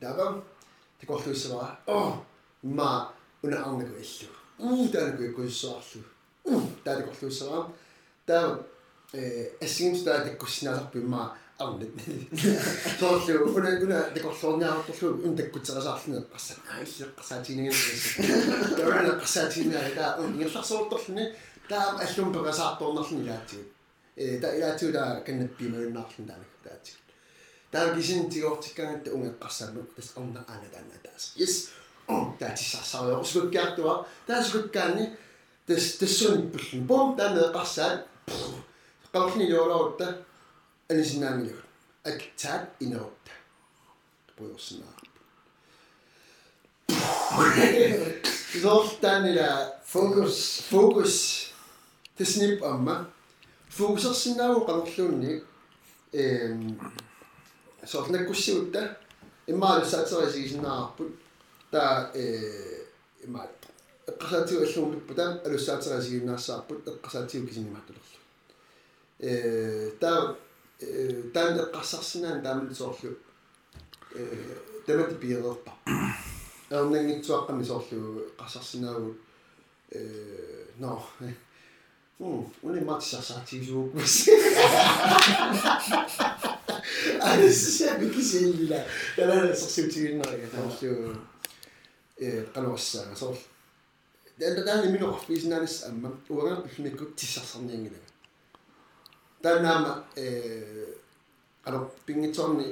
таава такорлуиссавара оо ма уна арнаку иллу уу таанку иккуиссуарлу уу таатакорлуиссавара таа э ассигимс таа таккуссинааларпи ма арнит соорлу уна уна такорлуорниаарторлу ун таккутсерасаарлуна qassat аилле qasaatiinigin таана qasaatiinaa таа ингерларсуурторлуни таа аллум пекасаарторнерлуни лаатигут э таа илаатиула каннаппимагиннаарлун таанак Da gisin tigortikkan että unga qassarluk gasten, dan anaganna tas. Yes. de sassaalu usukkaartua. Taasukkaanni tas tassun pullun pom tanne de Qalorni joolautta anisinaamilu. is inerutta. Puyorsinaa. Zortanila Focus fokus tisnip amma. Fokusarsinaagu qalorluunni. Ehm сорнаккуссиутта иммаалуссаатерисигисинаарпут таа э иммаал эққасаатиу аллуумлуппу таа алуссаатерисигинаассаарпут эққасаатиу кисинимааттулерлу э таа таан эққарсарсинаан таамал соорлу э тамати пиерерпа эрнангитсуаққами соорлу эққарсарсинаавут э но Hm, unë i Sa siutin na kaya tayo qalossa so dan dan minu qafis nanis amma uanga bifmiku tisasarni ngila. Dan nama eh qalo pingitsonni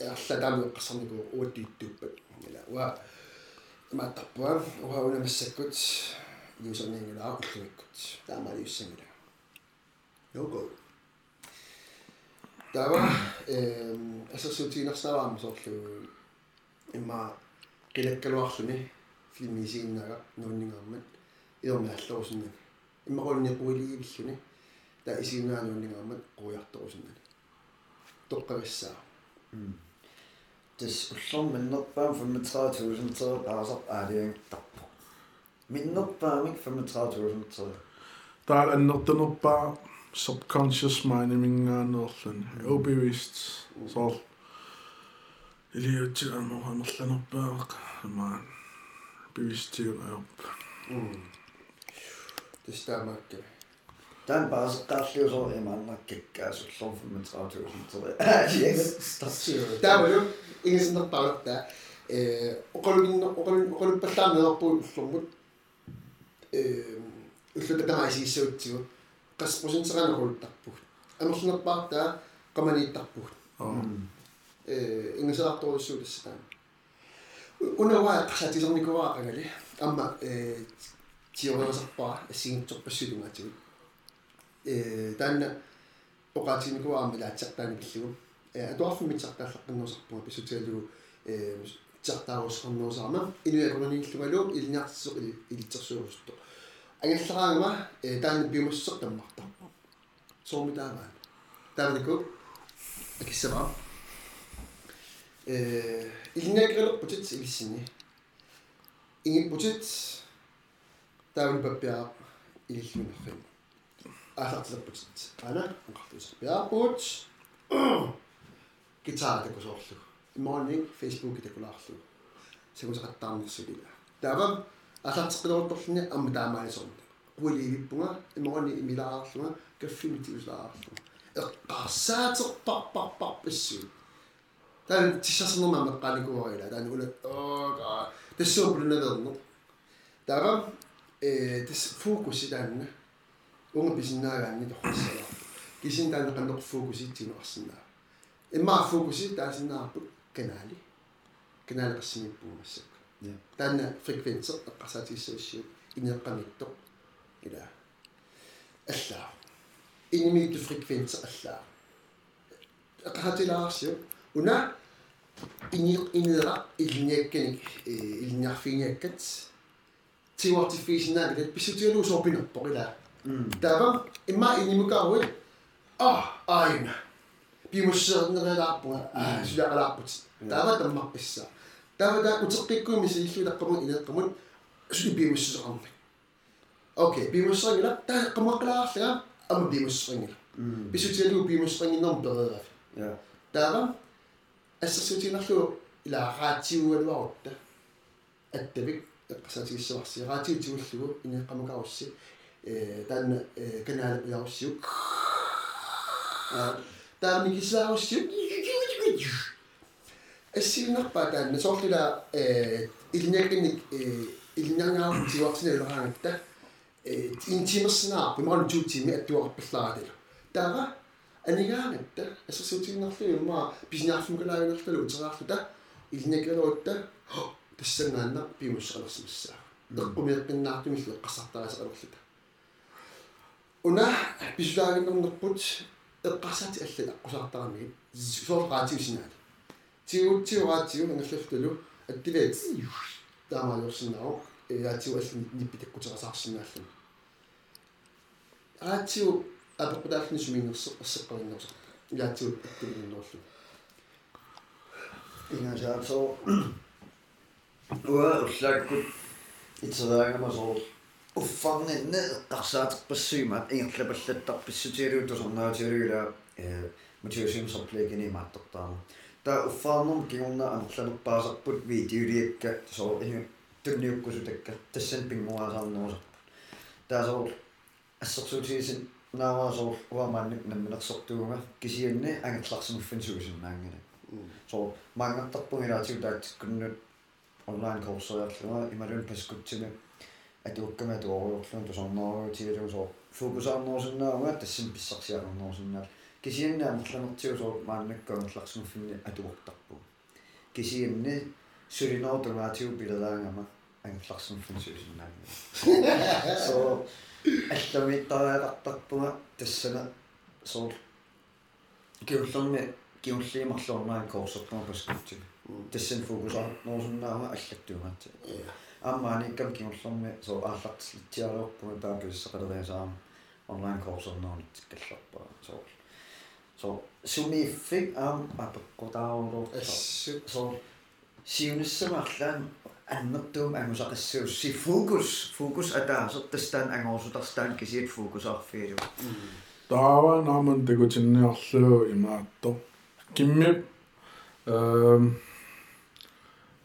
алладаами эққарсарнику уаттииттууппат ила уа ма таппуа уа уна массаккут юусернингилаа уллумиккут таамали юссангила його тава эм ассоциативнерснараама соорлу имма qilakkaluarluni филмисииннага нууннингаармат иорми аллорусиннани иммақулни пуилигивиллуни та исигнааnuunнингаармат qujartorusиннани тоққависсаа тис уллорм миннерпаам 35000 тер аасар аалиан тарпо миннерпаамик 35000 тер таал аннертанерпаа subconscious mind мингаанерлан obewist соор илиутсигааморамерланерпаақ амаа. Бивистигаап тестаамаакка тан баасеққарлиусоо имааннаккаккаасуллор 35000 тер стасио таавалу ингиснерпаалерта э оқалугинно оқалу оқалуппаллаамеерпуу уллормут э уллутакамаасииссуутсигу қаспусинсеранерултарпуг амерлунерпаартаа қаманииттарпуг э ингисаартуруссуулиссатаа унаваа қасатилерникуаа қангали амма э тиорерсарпаа ассигинторпассулунгаатигу э таанна оқаатиникуаа амма лаатсартаани пиллугу э атуарфиммитсартааллаққиннерсарпуга писсутиалугу э тартаарусқарнерусаама инуякунаниллугалуу илниартиссоқ или илитсерсуурусту ангаллараангама э таанна биумассеқ таммартар соомитааваа таавнику акиссаваа э илниакрелерпутит илиссини ингиппутит таавни паппиаа илиллунерфим аалартилерпутит ана анқартуисерпиаапут гитаратакусоорлу имморнинг фейсбук такулаарлу сагусақаттаарнерсулила таава алаартеққилорторлуни амма таамаалисорна пуиливиппунга имморни имилааарлунга каффимитиусааарлунга эққарсаатерпарпарпар писсуу таан тиссасернерма меққаникуарила таан ула оока тассуупулунаверну таава э тис фокуси таанна унга писиннаагаанни торхассала кисин таана каннеқ фокуситсинеқарсинаа имма фокуси таасиннаарпут канаали канаали لأن فريكونسا تبقى ساتيسفاكسيون إن يبقى ميتو إلى ألا إن ميتو فريكونسا ألا قصاتي لارسيو ونا إني إني را إلني كنك إلني عارفيني كت تي في جنا نادر بس تيلو شوبينو بقيلا دابا إما إني مكاوي. آه آينا. بيمشي نغير لعبو آه شو لعبو دابا دمك إسا. دابا أتلقيكم مسائل دقمون إلى دقمون شنو بيمش زعمك أوكي بيمش صغيرة تا قمق لا خيا أم بيمش صغيرة بيش تيلو بيمش صغيرة نوم بغاف دابا أسسوتي نخلو إلى غاتي والوعود الدبك قصاتي السوح سي غاتي تولو إني قمق أوسي تان إيه، كان على إلى أوسي تان ميكيسا таанна соорлила э илниакинник э илниангаартигуарсиналераангатта э интимерснаа пимарну туутими аттуарпаллааратила таава анигаагатта ассерсуутигнерлу имма писинаарфумкалаагинерлу утераарлута илниакалуутта тассангаанна пимуссалерсимассаа эққумиэққиннаартумиллу эққасартарасақалерлута уна писулаагиннернерпут эққасати аллала аққусаартарамиги соорqaатигусинаали тиуутсиураатигу ангаллафталу аттилаат таамаалерсинаа яатиу аллани ниппитаккутерасаарсинааллу аатиу апеқутааллни сумингерсеқ ассеққариннерсеқ яатиу аттилиннерлу ингасаасоо уа уллааккут итсераагамасоо уффарнинне эққарсаатерпассуимаат ингерлапаллаттарписсутиалуу тусорнаатиалугила э мотивасиумсорплеекини мааттортаама таа уффаарнерм кигунна амерланерпаасарпут видеолиакка соо ини тунниуккусутакка тассан пингуаасаарнерусарпут таасоо ассерсуутигисин нааваасоо уамаанник намминерсортууга кисианни ангерларсимуффин суусиннаангана соо маангартарпугилаатиу таатиккуннут онлайн курсеерлуга ималун паскутсими атууккама туориорлуун тусорнааруутигалуу соо фокусаарнерусиннаауга тассин писсарсиарнерусиннаал кисианна амерланертиу соо мааннаккаамерларсимуффинни атуортарпу кисианни сулиноортугаатиу пилалаангама ангерларсимуффин суусиннаангана соо алламиттариақартарпуга тассана соо киуллерми киуллиимарлуорнаа коорсертума паскутсими тассан фокусаарнерусиннаама аллаттугаати аммааниккам киуллерми соо ааллартислитсиариорпуга тааписсақалериасаама онлайн коорсернерунит калларпаа соо соо сумииффик аам апеккутаарулуу ассу соо сиуниссамарлаан аннертуум ангусақассуус си фокус фокус атаасер тастаан ангорсутарстаан кисиат фокусаарфиилу таава нааман тагутинниарлуу имаатто кимми эм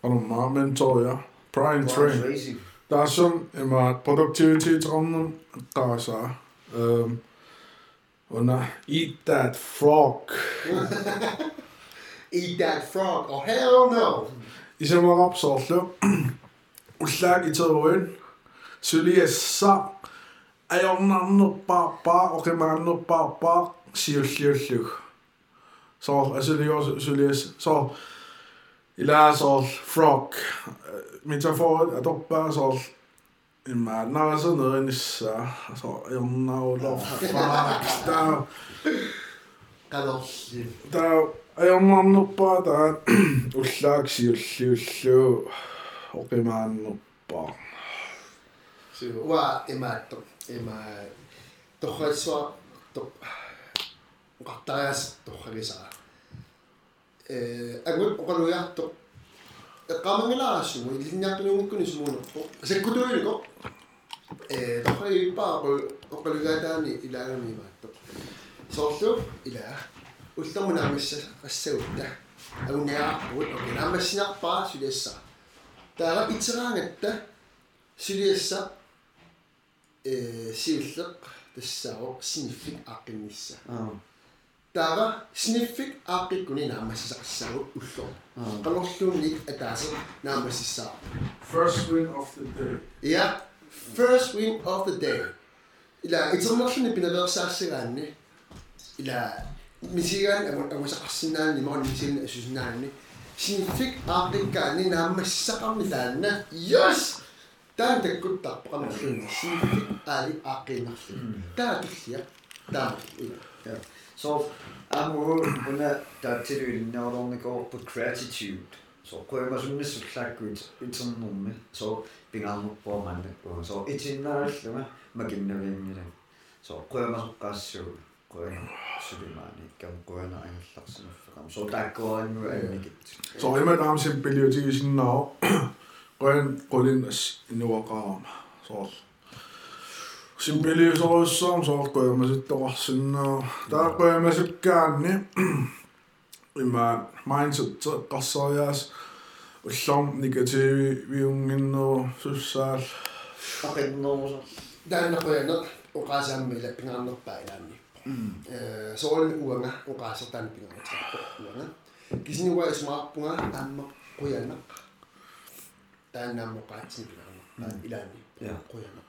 анумма менторя prime train. таасум имаат productivity тромнум qaasa эм Oh nej, eat that frog. eat that frog, oh hell no. 이제 뭐가 없었죠? 울락이 저거인 줄리에서 아영남노 빠빠 오케만노 빠빠 시울시울시우 så altså det er også så læs så i lærer så frog. Men så får at der bare så метафор аторпаа соор имма нарасанеринисса соо аёрнаулор таа qalorli таа аёрнарнерпаа таа уллаак сиуллиуллуу оқимааннерпаа уа имаатто има торрасуа то qартариас торрагисаа э агут оқалуяарто эққамангилаассугу илинниартунугуккуни сумуунерпо саккутуилуко э торрагиппаа оқалугаатаани илаагами имаатто соорлу илаа уллермунаамисса qassagutta агунниарпут оке наамассинарпаа сулиасса таара итераангатта сулиасса э сиуллеқ тассааро синиффик ааққиннисса аа таара синиффик ааққиккуни наамассисақассаагу уллор қалорлуунник атаасер наамассиссаа first win of the day ja first win of the day ила итернерлуни пинаверсаассагаанни ила мисигаан агусақарсинаани морни мисигна асусинаани синиффик ааққиккаани наамассисақарни таанна yes таан таккуттарпақамерлуни синиффик аали ааққиннарлу таатиллиа таа Så аму уна таатсилуилиннаалорникоо på gratitude. Så koima sunne sullakkuit iternermi. Så pingaarnuppuа маннаккуа. Så итиннааллуга макиннавиангила. Så koima soqqaassuu koima sulimaani кам koina ангерларсимаффеқам. Så таккуаангу анникит. så ima Sin pelisoluissa on sohkoja, mä sitten taas sinne. Tärkoja mä sykkään, niin mä mindset kassa jääs. Sam nikä tiivi viungin no syssääl. Kapen nousa. Tän nakojana ukaisen meille pinnan päivän nippu. Niin se oli uona ukaisen tän pinnan uona. Kisin uva jos maappunga tämma kujana. mukaan, että kaitsin pinnan päivän mm. nippu kujana.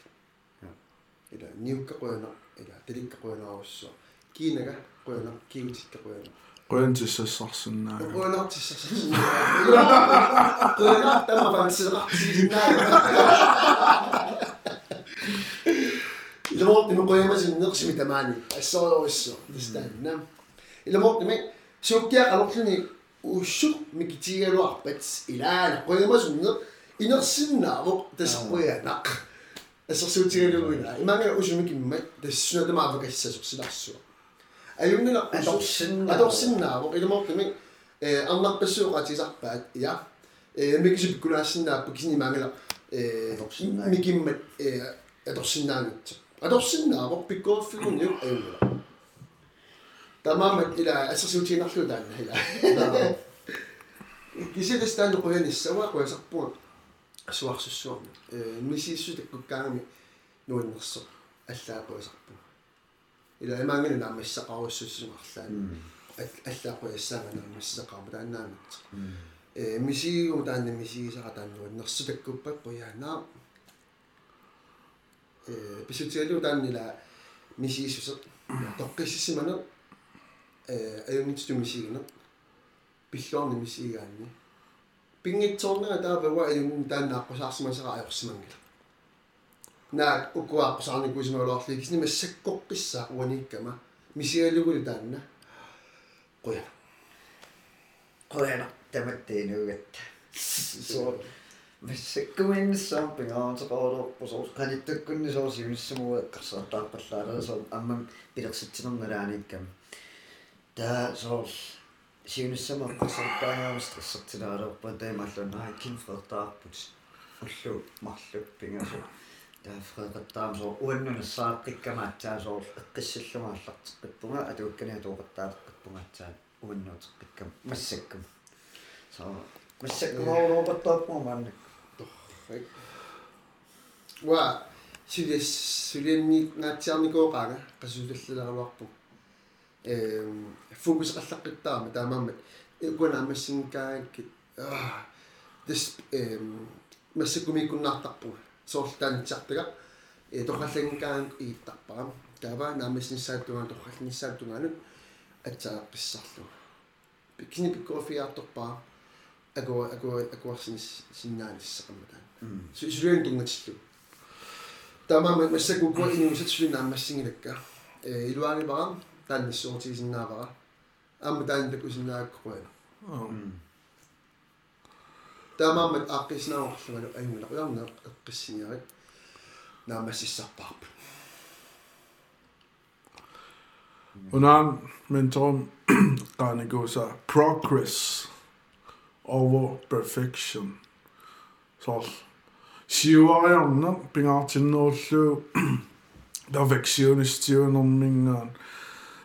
ila niukka qoyana ila tilikka qoyanaarussua kiinaga qoyana kiigutitta qoyana qoyantissassarsunnaa qoyanartissassarsunnaa qoyanar tamavansisaqartisinaa إذا مرت من قوي مزن نقسم ثمانية الصورة والصورة تستنى نعم إذا مرت من سوكيا قلتني وشو مكتير وعبت إلى قوي مزن إنقسمنا وقت سقويا نق ассерсуутигалугуна иманга усумикиммат тассунатамаавакассасорсиларсуа аюннила Adopsinnaavo. адорсиннаавоқ илмоортими э арнарпассууқатисарпаат я э микисипкулаассиннааппу киснимаангала э Adopsinnaag. микиммат э адорсиннаанутсо адорсиннаавоқ пиккооффигунниу аюннила тамаамат ила ассерсуутиинарлу таанна ила кисилистаан қуяниссава қуясарпуга суарсуссуарни э мисииссу таккуккаагами нуиннерсо аллаа қуясарпу ила имаангани наамассақаруссуссимарлаани аллаақуяссаангана массақарма тааннаамат э мисигу таанна мисигисара тааннуиннерсу таккуппак қуяанаа э писутиалу тааннила мисигиссусе тоққиссимана э аюнгитсу мисигина пиллуарни мисигаанни пингитсоорнера таапава аюн тааннааққусаарсимасера аёрсимангила наа укуааққусаарникуисималуарлу кисни массаккоққисса уаниккама мисигалугули таанна қуя қуяна таматтиинугатта соо массаккуминнссаам пингаатеқарорпу соо каниттаккунни соо симиссамуа эққарсаартаарпаллаалаа соо амман пилерситсинерналааниккам таа соо сиунissama эққарсартаагаамас трассартилаалерпа таимааллунаа кинфертаарпут уллу марлук пингасу таа фреқаттаам соо уаннунссааққиккамаатсаа соо эққиссаллумааллартеққиппунга атууккани атуоқаттаалеққиппунгаатсаа уаннуутеққиккам массаккум соо массаккумаулуопаттааппуа маанник ва сулис сулианни наатсиарникооqaanga qasулаллаларуарпу эм фокус қаллаққиттаама таамаамат икуна амассинкаагкит аа дис эм массакумикуннаартарпу соорлтаанитсартага э тохаллангкаан ииттарпара таава наамассинсааттугаа тохаллинissааттунгаанут атсааққиссарлу кини пиккофиарторпаа агуа агуа агуарсинис синнаалиссақамматаа сулиан тунгатиллу таамаама массакукуа инуусат сулина аммассингилакка э илуаанипара таанниссуутигисиннаавара аама таанилакусиннааккуа таамаамат ааққиснааорлугалу аюнгила уярна эққиссиниарит наамассиссарпаарпу unaан mentorum qaaniguusa progress over perfection so siuariarna pingaartinnerullu perfectionistiunermingaan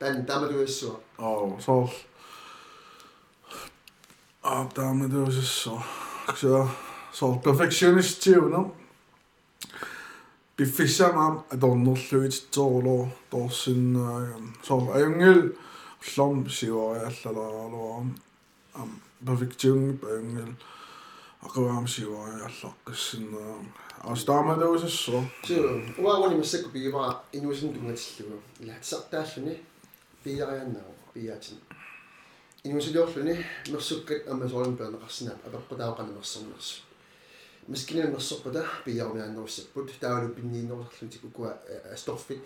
Ben, dam y dwys o. O, sol. O, dam y dwys o. So, sol, perfectionist ti yw, no? Biffisa mam Donald Lewis Tolo Dawson so engel llom siwa alla la lo am perfection engel akawam siwa alla kisin astama dawsa so so wa wani masik bi ba inusin dungat siwa la tsaqta shini пиарианнаа пиаатин инуусилиорлуни мерсуккат аммасоорин пеанеқарсинаа апеққутаақанамерсэрнерсу маскинаа мерсерпата пиарумиааннеруссаппут таалу пиннииннерусарлутик укуа асторфит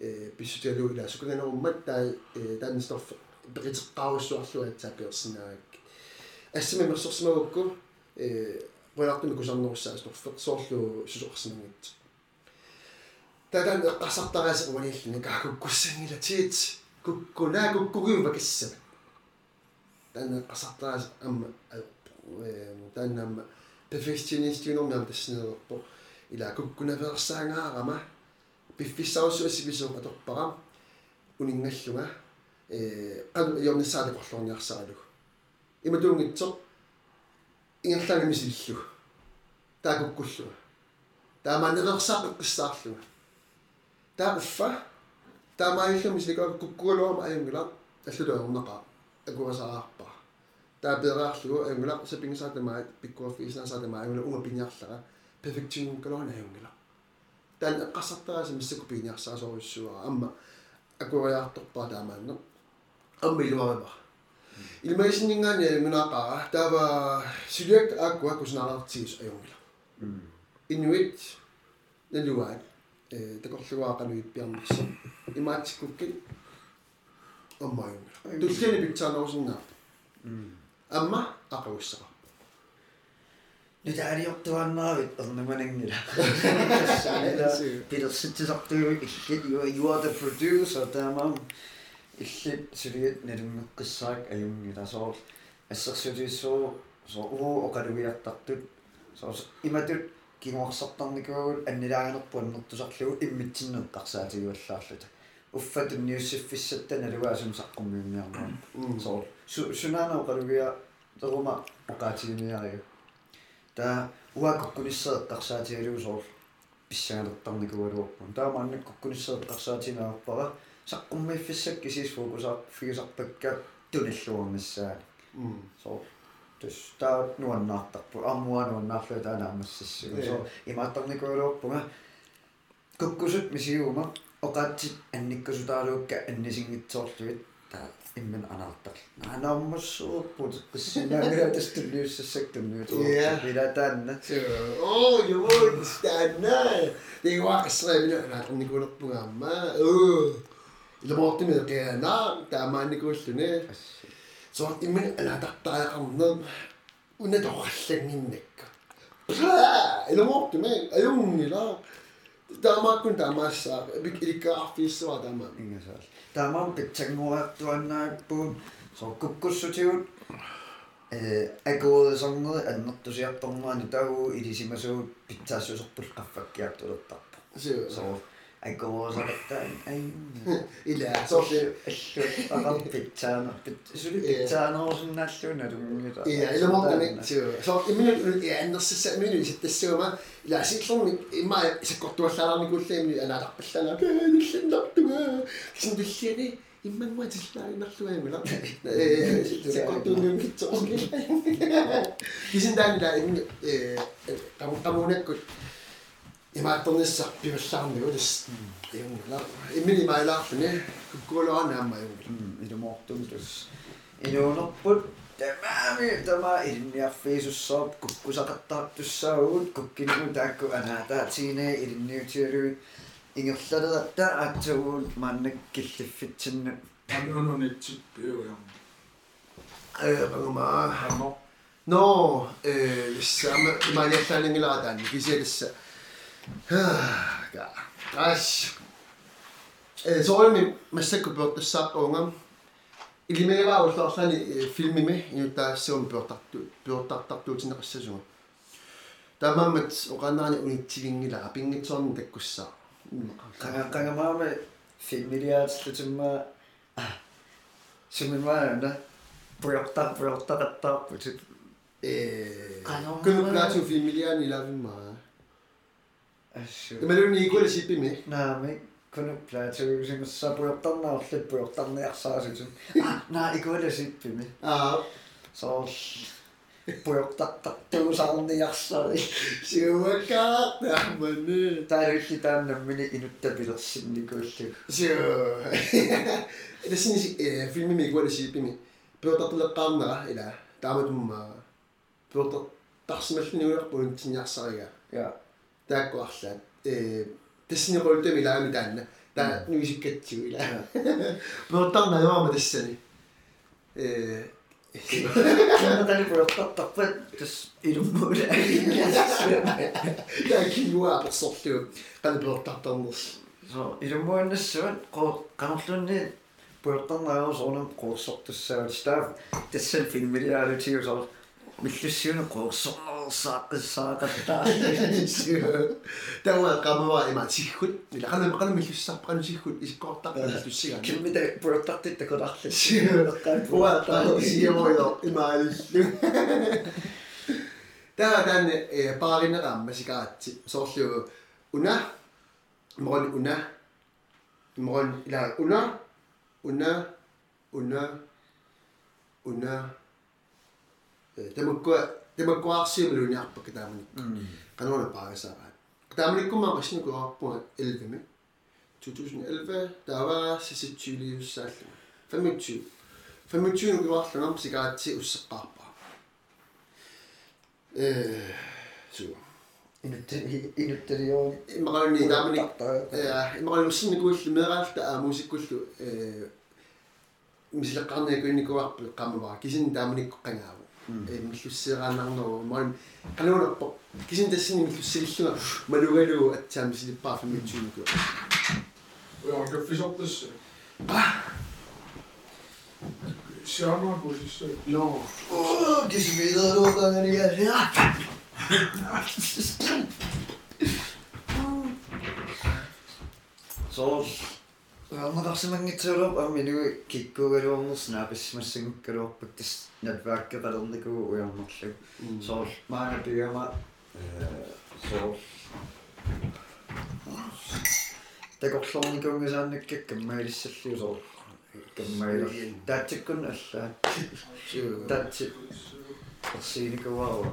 э писсутиалу ила суканганеруммат таа тааннисторф пеқитеққаруссуарлуа таапиерсинаак ассами мерсерсимагукку э qoyartumi kusarnerussaa torfeqsoorlu susoqarsinangit тадан эққарсартарааса уаниллни каакуккуссангила тиит куккунаа куккугиу вакиссава тан эққарсартарааса амма э таннамма перфекционистиунэрнам тассинерпо ила куккунаверсаангаарама пиффиссаруссуассиписоо аторпарам унингаллунга э qalu yornissaali qollorniarsaralug иматуунгитсо ингерлаани мисиллу таакуккуллу тааманерерсааққиссаарлуга тааффа таамаиллу мисиликаа куккугалуама аюнгила аллутуернеқаа акуасаарпа таапераарлугу аюнгила сапингсаатамаа пиккуаффииснасаатамаа аюнгила унга пиниарлара перфекционкалуана аюнгила таан эққарсартарааса миссаку пиниарсаасоруссуара амма акуариарторпаа таамаанне амма илуарима илмаисиннингаани мунақаа таава силиак ааккуа куснаалартигис аюнгила инуит налуаат э такорлуаақануит пиарнерса имаатиккуккит аммаюнгила туллини питсаанерусиннаа амма ақуссара nyt ääriottuannaavit ernumanangila пилерситсисартугу иллит you you are the producer таамаам иллит сулиит налунгеққиссаак аюнгила соор ассерсутиссуу соо уу оқалугиартартут соо иматут кигуарсартарникуагут аннилааганерпу аннертусарлугу иммитсиннеққарсаатигуаллаарлута уффатун ниуссиффиссатта налугаасум саққуммиумиарнаа соо сунаана оқалугиа терума оқаатигимиарига та уаккуниссеэққарсаатигалугу соор писсагалертарникуалуарпун таамааннак куккуниссеэққарсаатинаарпара саққуммииффиссак кисис фокусаар фигисарпакка туналлуарнассаани соо тус таа нуаннаартарпу армуануаннаарлуа таанаамассассугу соо имааттарникуалуарпунга куккусут мисиума оқаатсит анниккасутаалуукка аннисингитсоорлуит таа иммен анаартар. Анааммассууппут қиссинаагала тастуллиуссассак тунниутоо вилатаанна оо ювон станна дигуақсрэмина анаатарникуулерпугаамма оо илмоортими кеана таамааникууллуни so иммен анаатартаақарнер унаторлангиннакка илмоортими аюнгила таамааккун таамаассаа иликкаарфииссуа таамаа ингасаал таамаам питсангуаартуаннааппуун соккуккуссутигут э агоодсорнери аннертусиарторнаани тагу илисимасуу питсаассусерпул qaffakkiartulертарпу соо agosa illa illa sorti ellutaaqarpitaan suli pitaanersun nalluuna tunnita illa illa mortanitsu sorti minun ja annersissa minun sittassuuma illa asillorni imma sakkortuallaalarnikulliimni anaalarpallana keelillintartuga kisin e, imman muatillaarinnarluaamila sakkortuunnium kitsoorni kisin taanila immi qamuqamuunakkut пиваллаарниу лис иунгла иммини маилаарлуни куккуулуанаама иунгла илумоортум тус илуунерпут тамаами тама илинниарфиисуссаап куккусақаттаартуссаагут куккинигу таакку анаатаатигинаа илинниутиалуи ингерлалератта аатсагуут мааннак киллиффитсинна анунунитсиппиуям аерма ано но э лиссаама иманиаллаанингиларатаани кисиалисса га аш э соорми массакку пуортассааққунгам илимегаа уллоорлани филмими иуттаассуум пуортарту пуортартартуутинеқассасуга тамаммат оқаннаани унитсивингила пингитсоорни таккуссаа қанга қангамаама фимилиаатлутимма сумимаана пуйорта пуйортақаттаарпут э Qanumma- кунуклаату фимилиани лавиммаа Mae rhywun i gwir sy'n bimi. Na, mi. Cwnnwpia, ti'n rhywun sy'n bwyodan na, llybwyodan na asa. Na, i gwir sy'n bimi. A. So, bwyodan dewis al ni asa. Siw y gad na mynu. Da rhywun i dan yn mynd i nhw dyfyd o sy'n ni gwyllw. Siw. Ydy sy'n ni ffilm i mi gwir sy'n bimi. Bwyodan dewis al na, ila. Da mynd mwa. Bwyodan dachsymell ni wrach bwynt ni asa. Ia. Ia. Eh tässä ni roltemi laami taanna. Tää nuisikkatsiu ila. Pyötä najoama tässäni. Eh Kannatani puyortartarpat tas ilummuula Tää kiua sorlu. Kan pyöttätarners. so ilummuannassuun qo qanorlunni puyortarnaarusornam qoorsortussaat staff tassan filmiliaalutius or millussiunu qoorsornersaaqissaaqattaa Tämä kamera ima sikhut. Ila kan kan millussa kan sikhut isikkorta millussiga. kimmita puyortartittakolarlu Uata sijoilo imaillu. Tää tänne paarina ramma sikaatsi. Sorlu una mon una mon ila una una una una Temakko temakko arsiimlu niarpa kitaamani. Kanona paarisaaraat. Kitaamanikkumma qasniku arpua 11 2011 der var sisitsyyliussaalluma 25 25 nukuarlunam sikaatsi usseqqaarpa э су inuttari inuttarioo иммақалуни таамани я иммақалуссинникууллу меэрaalta аа мусиккуллу э мисилеққарникуинникуарпу қаммава кисин тааманикку қангааву э миллуссераанарнеру маан кануунерпо кисин тассини миллуссилиллуга малугалуу атсаами силиппаа 25 никуа Ja, kan fisk op dus. Sjana går så. no Åh, det er videre du gange det er. Ja. Så Wel, mae'n gos yma'n gyda'r op, a mi'n yw gigw yr o'n mwsna, bys mae'n sy'n gyda'r op, ac dys nedfer gyda'r o'n digw, wy o'n mwllw. So, mae'n y byw yma. So, Dag ollon i gymryd yn y gymair i syllu rôl. Gymair. Dad i gwn ylla. Dad i... Sy'n i gyfawr.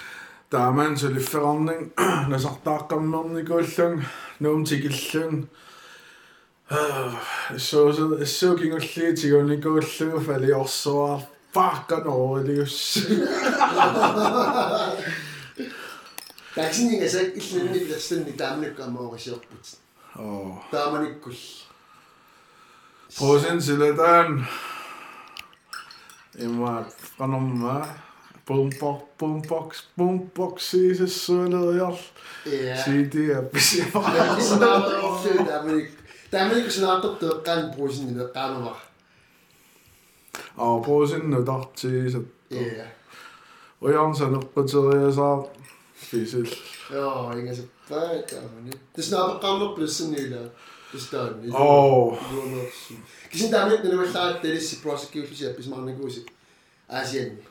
таамаан сулиффеқарнин насартааққарнерникууллун нуум тикиллун så så så ging og slet til og nikke og slå falde jeg også så fuck og over det jo Taksin jeg sagde ikke sådan lidt lidt sådan i damne kommer over sig op. Åh. Der er man ikke kul. Prøv at sende til den. Emma fra nummer. Boombox, boombox, boombox, is zullen jas. CD heb je Dat is na tot de kan bozen in de kamer. Ah, bozen in de dag, is het. Ja. O jag anser nog på seriösa fysisk. Ja, inga Dus nou Det snabba nog plussen nu där. Det stör mig. Åh. Kanske inte niet när du var klart, det är prosecution, is maar pissar man Als gosig.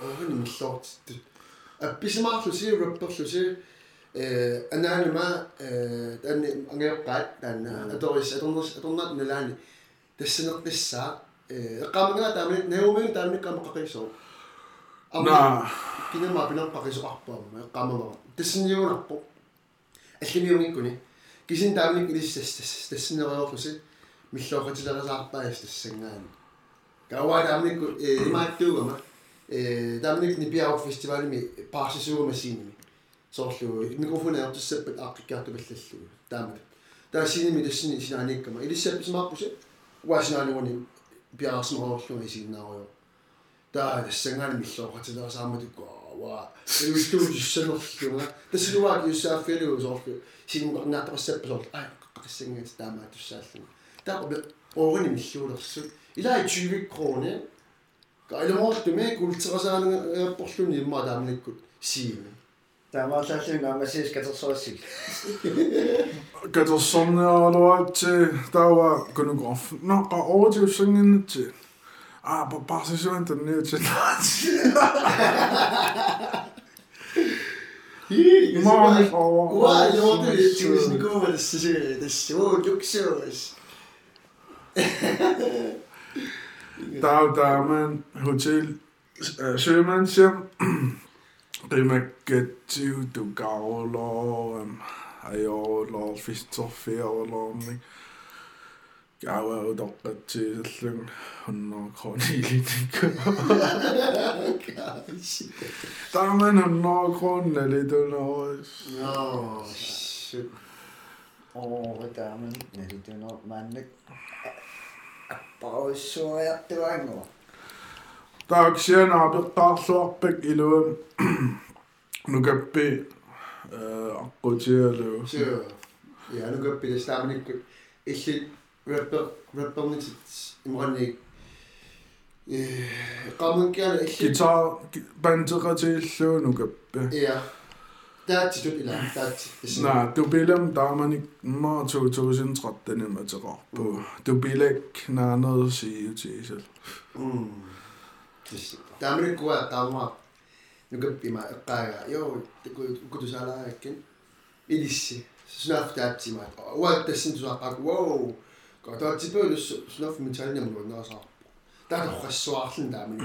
Oren millortittu. Appismaarlusi rapperlusi э анаанама э танни ангеэккаат таанна аторис аторнерс аторнаат налаани тассинеққиссаа э эққамангаа таамани неумин таамани камаққисоо на кинема пинерпақисоқарпаама эққамама тассинниунарпо аллимиунгиккуни кисин таамник илиссас тассинериорлуси миллоқатилерисаарпаас тассангаани Kawa damnik eh maattuugama eh damnik ni piau festivalimi paasisuugama siinimi. Soorlu mikrofoni artussappat aaqqikkaartukallallu taamat. Taasinimi tassini sinaanikama ilissappismaarpusi уасинааnuuni пиаарсмаорлуни сигнаарио таа тассангаани миллооқатилерсааматукку ва илустуусиссанерлуга тассилуаки юссааффилу соорлу сигнуарнаатарассаппа соорлу аа. Қаққассангат таамаа туссааллуни таа орини миллуулерсут илаа 20 кроне кайлемоортуме култерасаангааппорлуни имма таамниккут сиими таамааллааллуни наамасис катерсуассик катерсорниаралуатси таава конугоф наqa овертивсангиннати а па парсисуан танниати Маа уа ёотэй чүсникова сисе дэсо люксос таа Dag Dagman, Hotel øh, Sømandshjem, Rimagetiv, du gavler, øh, ajovler, fister, fjerler, ikke? Jeg var jo dog til at slynge 100 kroner i lidt. Der er man 100 kroner lidt under Åh, shit. Åh, der er man lidt under mandag. Banteqatiillu nukappi Ja. Der er til eller der er til. na tupilam taamanik ma 2013 mateqarpu tupilak naanerd siutiisal Mm. 나 두빌람 다만이 뭐 저저신 쳤다는 맞죠. 뭐 두빌렉 나노 시유지실. 음. 다음에 그와 다마 누가 비마 까야 요 그것도 살아 했긴 이리시 스나프트 앞지마 와 대신 주 아까 와우 거다 집에 스나프 미찬이 뭐 나서 다 허스와슬 다음에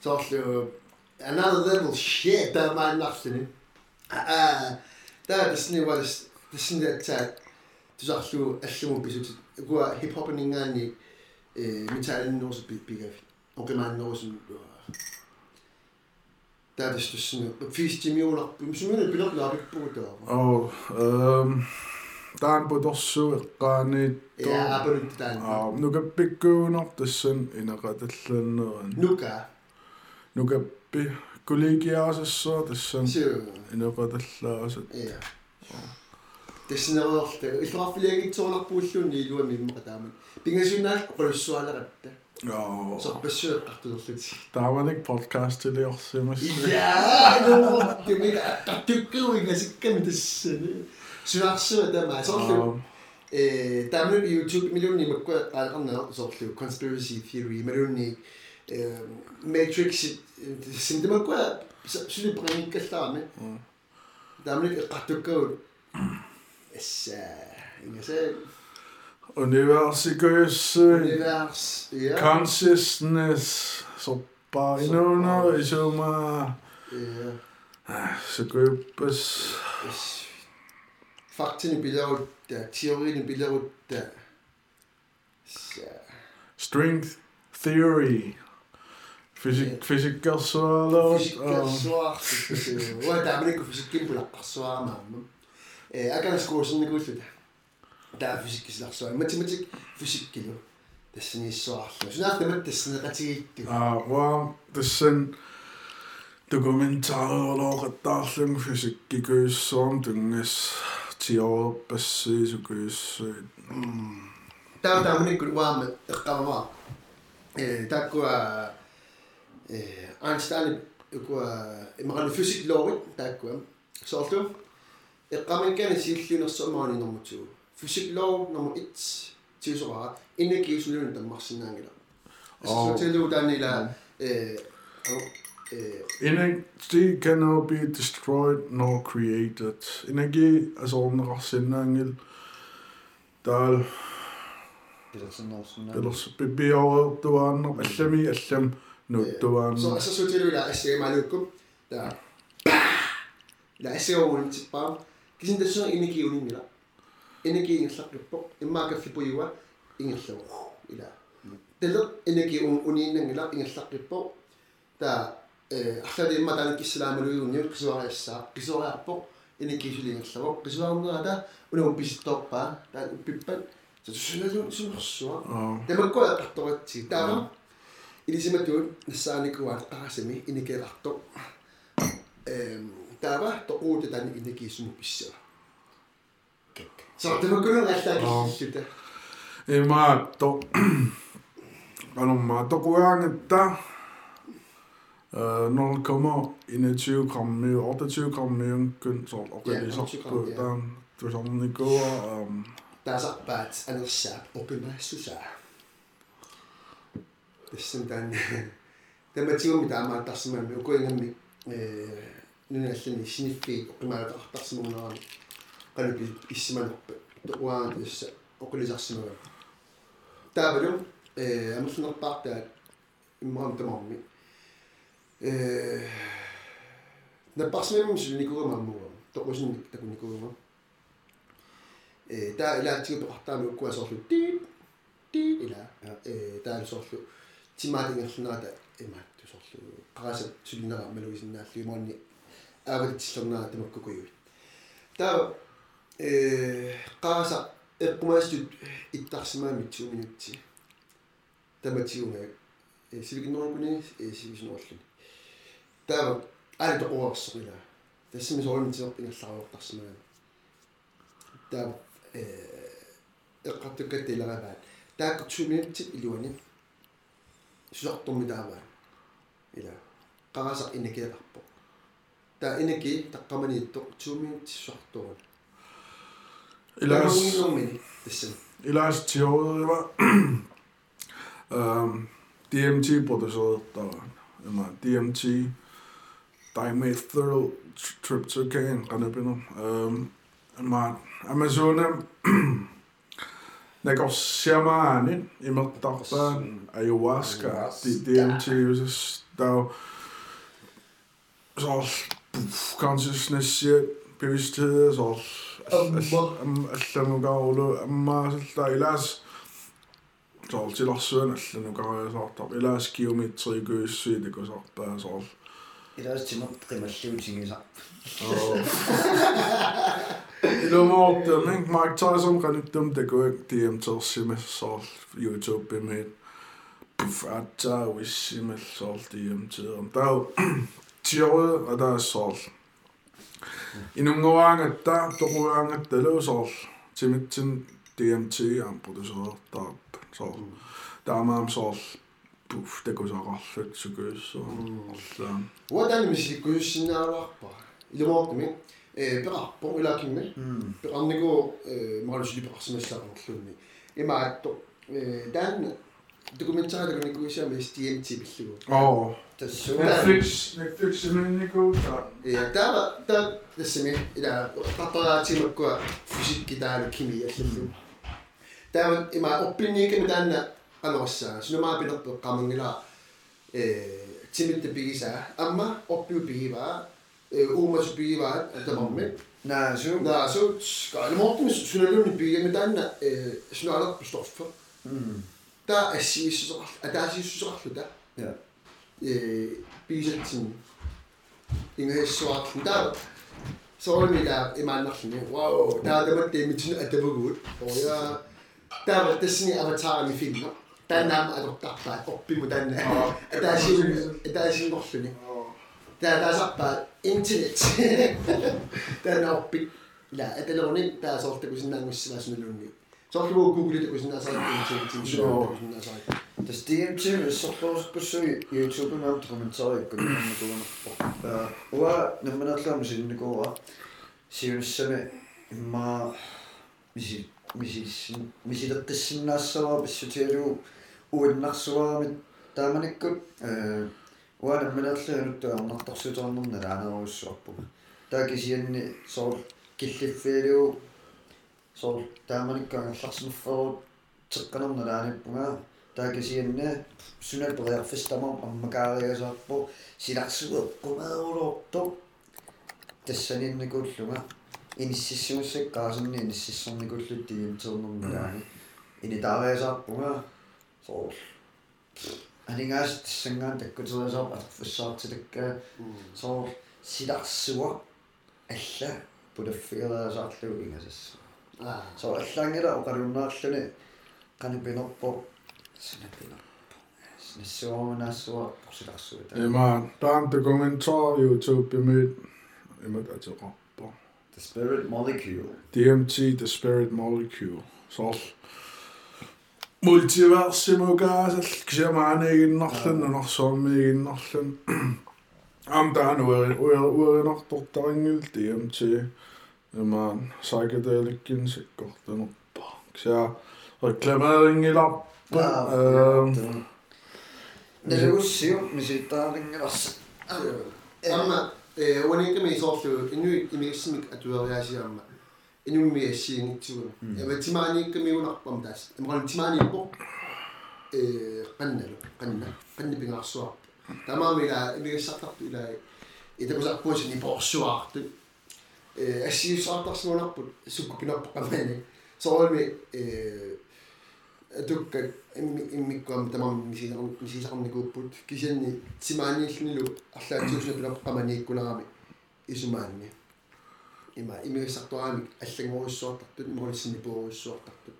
저슬 another level shit 다만 낙스는 Da, dys ni wad, dys ni ta, dys allw, allw mwy beth, gwa hip-hop yn inga ni, mi ta yn nos y byd bygaf, o gyma'n nos yn... Da, dys dys ni, ffys ti mi o'n ap, mis yn mynd yn byd o'n ap bod o. O, dan bod osw iqaani Ia, aberwyd dan. Nuga bigwyn o dysyn, un ag adallan. Nuga? Nuga bigwyn. Jeg så der mig så aa eh der er jo YouTube millioner i mig at andre så det conspiracy theory millioner eh matrix sind det mig så så det bringer ikke der Øh, Matrix ماتريكس سندما كوا سولي براني كالتامي داملك قاتوكول اسا انسان Universikøs Univers, ja. consciousness, så bare endnu noget, i ah, så meget, så købes. Fakten i billedet, der teorien i billedet, der. String theory. Fysi fysiikka suolo. Fysiikka suolo. Voi tää meni kuin fysiikkin pulakka suoma. Äkänes is niin Met je met je fysiek kilo. tsimmätsik fysiikki jo. Tässä niin suolo. Sinä nähtä dat tässä näitä tiitty. Ah, vaan tässä dokumentaarioloqattaarlung daar ben ik tää warm mun ikku waamme eqqamaa ee Einstein går imran fysik lov der går. Så du Iqaman kan silluna somani nummer 2. Fysik lov nummer 1 til så ret. Energi så løn der massinangela. Så til du der nila eh eh Energy cannot be destroyed nor created. Energi altså ornarsinnaangil taal пилэрсинерсуна ellers bibiortuaanner allami allam så nuttuaanner så så til du der se Malukum der. Der se on til bare. Kisin der så energi unin nila. Energi en slag på. Imma ka fipo iwa. Ingen så. Ila. теле инеки ун унииннангила ингерлаққиппо таа э арлади имма таан киссалаамалуйуунниут кисуариассаа кисуариарпо инекисулингерлаво кисуарнерата унагум писитторпаа таан уппиппат сусуналун сунерсуа аа тамаккуа эққарторатси таама Ilisimatuut, tässä on kuva taasemi, inikerahto. Tämä to uute tänne inikismupissella. Saatteko no kyllä lähteä sitä? Ei mä to... Kanon mä to kujaan, että... 0,21 gramme, 28 gramme, kun se on oikein sattu. Tämä on niin kuin... Tässä päätään sääp opimäisysää. Таан таматигуми таамааттарсимаами укуингамми э нуналлани синиффи опимаатартарсимуунерами канапи иссиманерпа туаан тасса оқулисарсимага таавалу э амерлнерпаартаат иммарам тамарми э напарсимам сулникугамаммуга тоқусин такуникугама э таа илаатигу пеқартаами уккуасоорлу тип тип ила. Э таалусоорлу тимаатингерлунаата имаатту соорлу қарасат сулинера малуисиннааллу имаанни аавалитсиллернаа тамаккукуйуит таа э қараса эққумаастут иттарсимаами 2 минутти таматигунга э сивигнорукуни э сивиснорлуни таа али тоқуарсоқила тассими соорнитиорп ингерларуортарсимаами таа э эққартуккаттилераваат таакку 2 минутти илуани сусартумми тааваа ила қараса инекеэқарпо таа инеки таққаманиитто 2 минутти сусартуун илаас Тарунгиннэрмини тассам илаас тиорерива эм DMT продусертаа има DMT dimethyl tryptophan канапино эм ама амазонам негосиамаани имертарпаан ayahuasca DMT юсс таа så consciousness bevidsthed så алламугаулу аммаасалла илаас соор тиларсуан алланукариасаартар илаас геометрикуиссуи такусарпаа соор илаас тимат qimallutigiса илумоортэрнин Mike Tyson qanuttум такуак DMT-симас соор YouTube бимэт пф атта уиссимал соор DMT таа тиорэ адаа соор инунгуаангатта тоқуаангатталу соор тимитсин DMT аам продусеэртаарп соор таамаам соор пуф такусақарлут сукуиссоо орлаан уатани мисиккуйуссиннаалуарпа илумоортми э пеқарпо улаакимми пеқарнику э маралусили пеқарсимассаақарлуунни имаатто э дан документарилагуникуисаами STMT биллугу оо тассуа Netflix Netflix симиннику та э таа таа тассими ила тартараатимаккуа физикки таалу кими аллаллу таа има оппинниками таанна алорассаа синумаа пилерпе qamangila э тимитте пигиса амма оппиу пигиваа э уумас пигиваа тамамми наасу на så skal det morgen synalun i byen den eh synaler på stoffer der er sig så at der er sig så der ja eh bisetin ingen svart der så er det der i manden wow der er det med mit at det var godt og ja der var det sådan avatar i filmen der er nam at der der op i moderne at der er sig der er sig godt der der er så bare internet der er op i la at det låne der er så ofte hvis man muss was med lunge så kan du google det hvis man er så internet så hvis man er så тас DMT сорпорсуккуссуи YouTube маам комментариакку наммакуунерпо уа намманаарлаама синникууа сиуссами имма миси мисисин мисилеққиссиннаассаваа писсутиалуу уиннарсуарамит тааманиккут э уа намманаарлаанутту арнартарсутернерна лаанеруссуарпуга таакисианни соор киллиффиалуу соор тааманиккаангерларсинерферут теққанерна лааниппунгаа таакисианна сунал периарфистамам аммакаариасаарпу силарсуэққумааулуорто тассанинникуллунга иниссиссимуссаккаасинни иниссиссерникуллут тиимтернермалаани инитаариасаарпунга соор holl Aningas tsengan takkutilersa arfussaartilakka soor silarsuwa alla pulaffigeraasaarlu ingasassa soor allaangila oqaluunnaarluni qanipinerpo sinapinerpo sinassuorunassuwa silarsuuta ima taan dokumentor youtube bemyt ima atiqarpo the spirit molecule. Dmt the spirit molecule. So, multiversum o gael, gyda ma'n egin nollen yn osom egin nollen. Am dan wyr yn ordod da yngil di am ti. Yma'n de yn sigwrt yn oppa. Gyda reclamer yngil oppa. Nes i wysio, mis i dan yngil os. Amma, o'n i'n gymryd ollw, unrhyw i mi ysmig a dwi'n iawn i amma. Kemi unarpam taas. Amran timani po eh qannalu qanna qanni pingarsuar. Tamami la imigissartartu ila itakusarpuusin iporsuartu. Eh assiussaartarsuunarput sukkupinarpa qamani. Soormi eh atukka immikkuam tamam misisaram misisaqarnikuupput kisianni timaaniillnilu арлаатиусна пилаппаманииккуларами исумаанни има имигиссартуаами аллагуруссуартартут морисини пууруссуартартут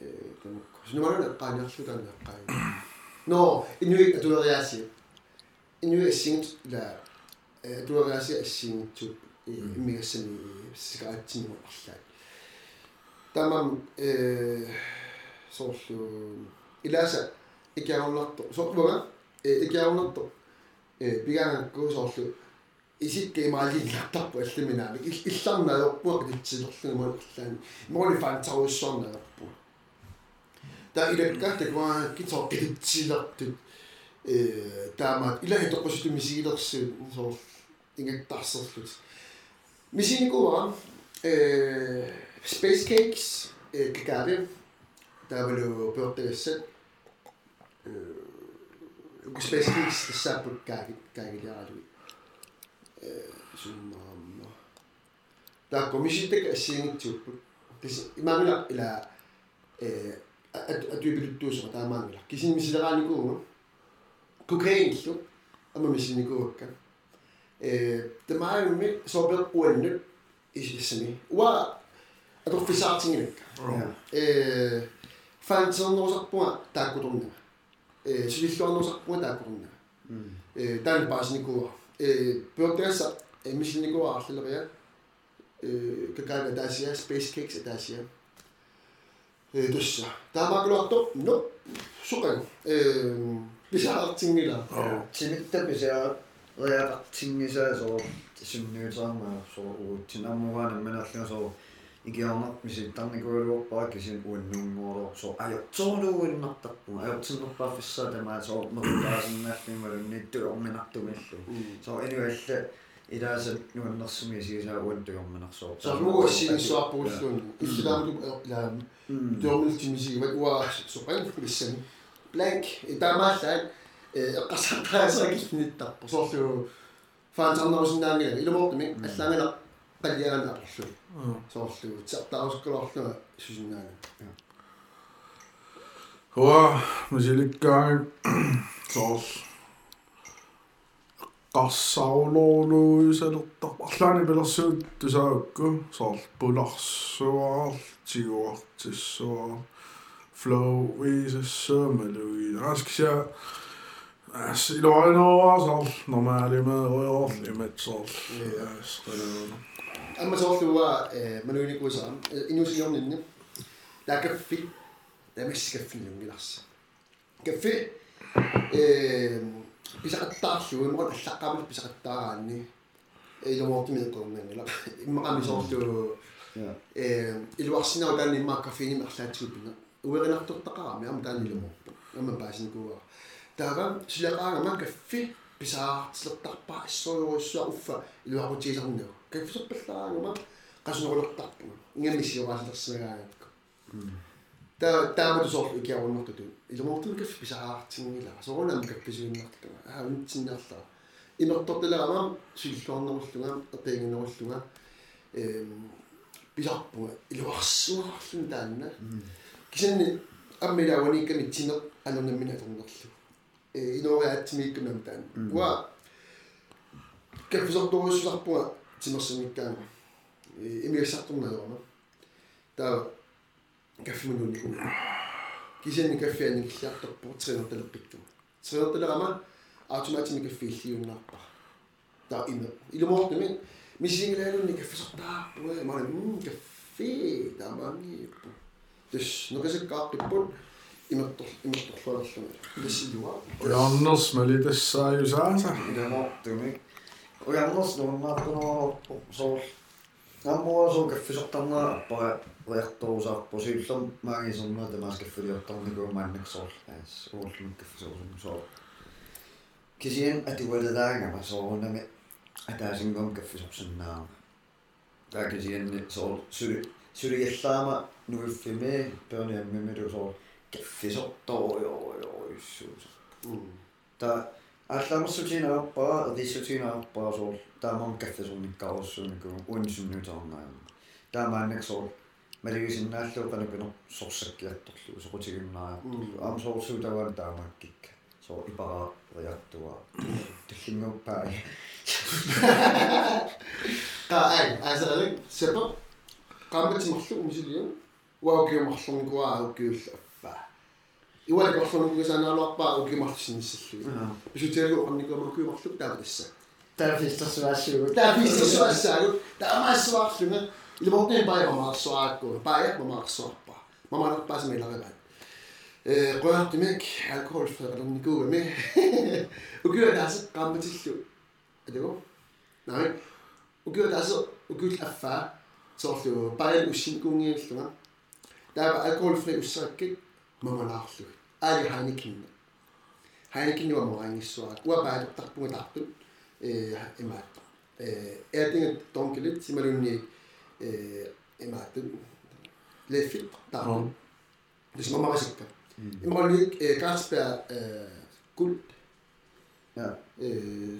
э тамакку синумарана qaaniarlutaanna qaani no inui atueriaasi inui assingit la atueriaasi assingitsup иммигассани сикаатсинну арлаат тамам э соорлу илааса икиаруннарто соорнуга э икиаруннарто э пигаангакку соорлу исикке имаалииллартарпу алламинаами илларнаалерпуа qitsillerlunga мориллаани моли фантаруссорналерпу та илаккаата куаа китсоо qitsillertut э таамаат илаги тоққуситу мисигилерсуут соор ингаттарсерлут мисиникуа э space cakes э какави тавалу пёртэгассат э space cakes тассааппут кааги каагилиаралуи э суммаамма таакко миситтак ассиингитсууппут кис имаамила ила э атуипилуттуусера таамаангила кисин мисилерааникууга кокаиниллу ама мисиникуакка э тамааюми собер уаннут исисми уа аторфисаартингилакка э фанцернерусарпуга тааккуторнага э силиллуарнерусарпуга тааккуторнага э таан паасникуа э пёртгасса э мисилникуа арллериа э какаава таасиа space cakes таасиа э тусса таамаакулуарто но суқан э писаартингила тимиттаписаа реaqartingisaa soo sunniutarmaa soo uutsinarmugaana manarlunga soo ikiarnaq misittarnikualuorpaa kisin uannunguoro soo ajortoruuinnartarpu ajortinnerpaaffissaa tamaa soo merpaasinnaallimimalunnittulorminartumillu soo anywalla ilaasa nuannersumi sigisaa uantugorminarsoor сармугу ассигиссуарпугуллуни иллаамту илаам тормилтимисигиват уа соқан лиссани blank таамааллаан э эққасартаасаагилниттарпу соорлу фаантарнерусиннаангила илумортми аллаангала qalliarana арлу соорлу тертаарускуларлуга сусиннаана Hva, musilikkaag, sool, qassaulooluisalertar, arlaani pilersuut tusaukku, sool, pularsuaar, tiguartissuaar, flow viisassuar, maluin, asksia, as أما سوالفوا آه، منوينك وزام آه، إنه سيوم لنا لا كفي. لا مش كفي يوم جلاس كفي آه، بيسقط طاشو ما قد قبل بيسقط طاني يوم وقت من القوم يعني لا. إما قام يسولفوا الوحشنا وقال لي ما كفيني ما حسيت بنا. وغير نحط الطقام يا مدان اللي مو أما باش نقول دابا سلاقا ما كفي. بيسقط سلطة باش سوي وسوي أوفا اللي هو تيجي هنا qasunerulерtarpuma ingamissioraasilersimaгаангатку та таамату соорлу икиаруннэртуту илумортун каффи писаартингила сорунам каффисуиннартуга аа унтсиннаарлаа имертортилерама силлуарнеруллуга эпингинеруллуга эм писарпуга илуарсуаарлун таанна кисанни аммилауани камитсинер анернаммина аторнерлу э иноориаатсимииккунам таан уа каффисорторуссусарпуга тимерсимиккаама э имиассартурнаерма таа каффимунунику кисиани каффиани киллиарторпу тринерталерпитту тринерталерама автоматими каффииллиуннаарпа таа име илумортами мисингилаанунни каффисортаарпуга мана м каффи таамаангииппу тус нукасаккааққиппут имертор имерторлуалерлуга тассилуа Jannos mali тассааюсааса. илумортumi уярнерс нууннаартунерорпу соор наммуа соо каффисортарнаа аппара реакторусаарпу сиуллер маагисернаа тамаас каффилиортарникуу мааннаксоор аас ууллун каффисорсун соо кисиан атуалалаангама соорунами атаасингом каффисорсуннаа таа кисианни соор сули сулигаллаама нуиффими перниаммимилу соор каффисорторуйоруйоруйссуус та алламерсутинааппаа эдиссутинааппаа соор таамам каффисорниккаарусsuuникку уинсуннутаарнаама таамааннак соор малигисиннааллууканакуно сорсаккиарторлу соқутигиннааярторлу аам соорсуутаваан таамааккикка соо ипараа риартуа таллингуппаа qa ai asalik sepa qambatsimorlu umisilium uaukiumarlunkuaa aukiulla affa iwalik orlunukugusanaaloarpaa aukiumarlusinnissallugi pisutialu oqarnikuama ukiumarlu taapa tassa тарафистерсуаассуугу taapissasuassaalu taamaassuarlunga ilmortni paia mamaarsuaakku paia mamaarsuarpaa mamaarpaasmi ilarivaat э qoyartimik alkoholfreqalernikugami ukiuataas qammatillu атаго най укиутаас укиул аффаа соорлу пайл уссинкунгииллунга ماما ناقصوه آلي هاني كينا هاني كينا ومغاني السواق وبعد تقبو تعطل إمات آتين تونكلت سيمالوني إمات لفيق تعطل Dus mama was ik. Ik mag niet Kasper Kult. Ja.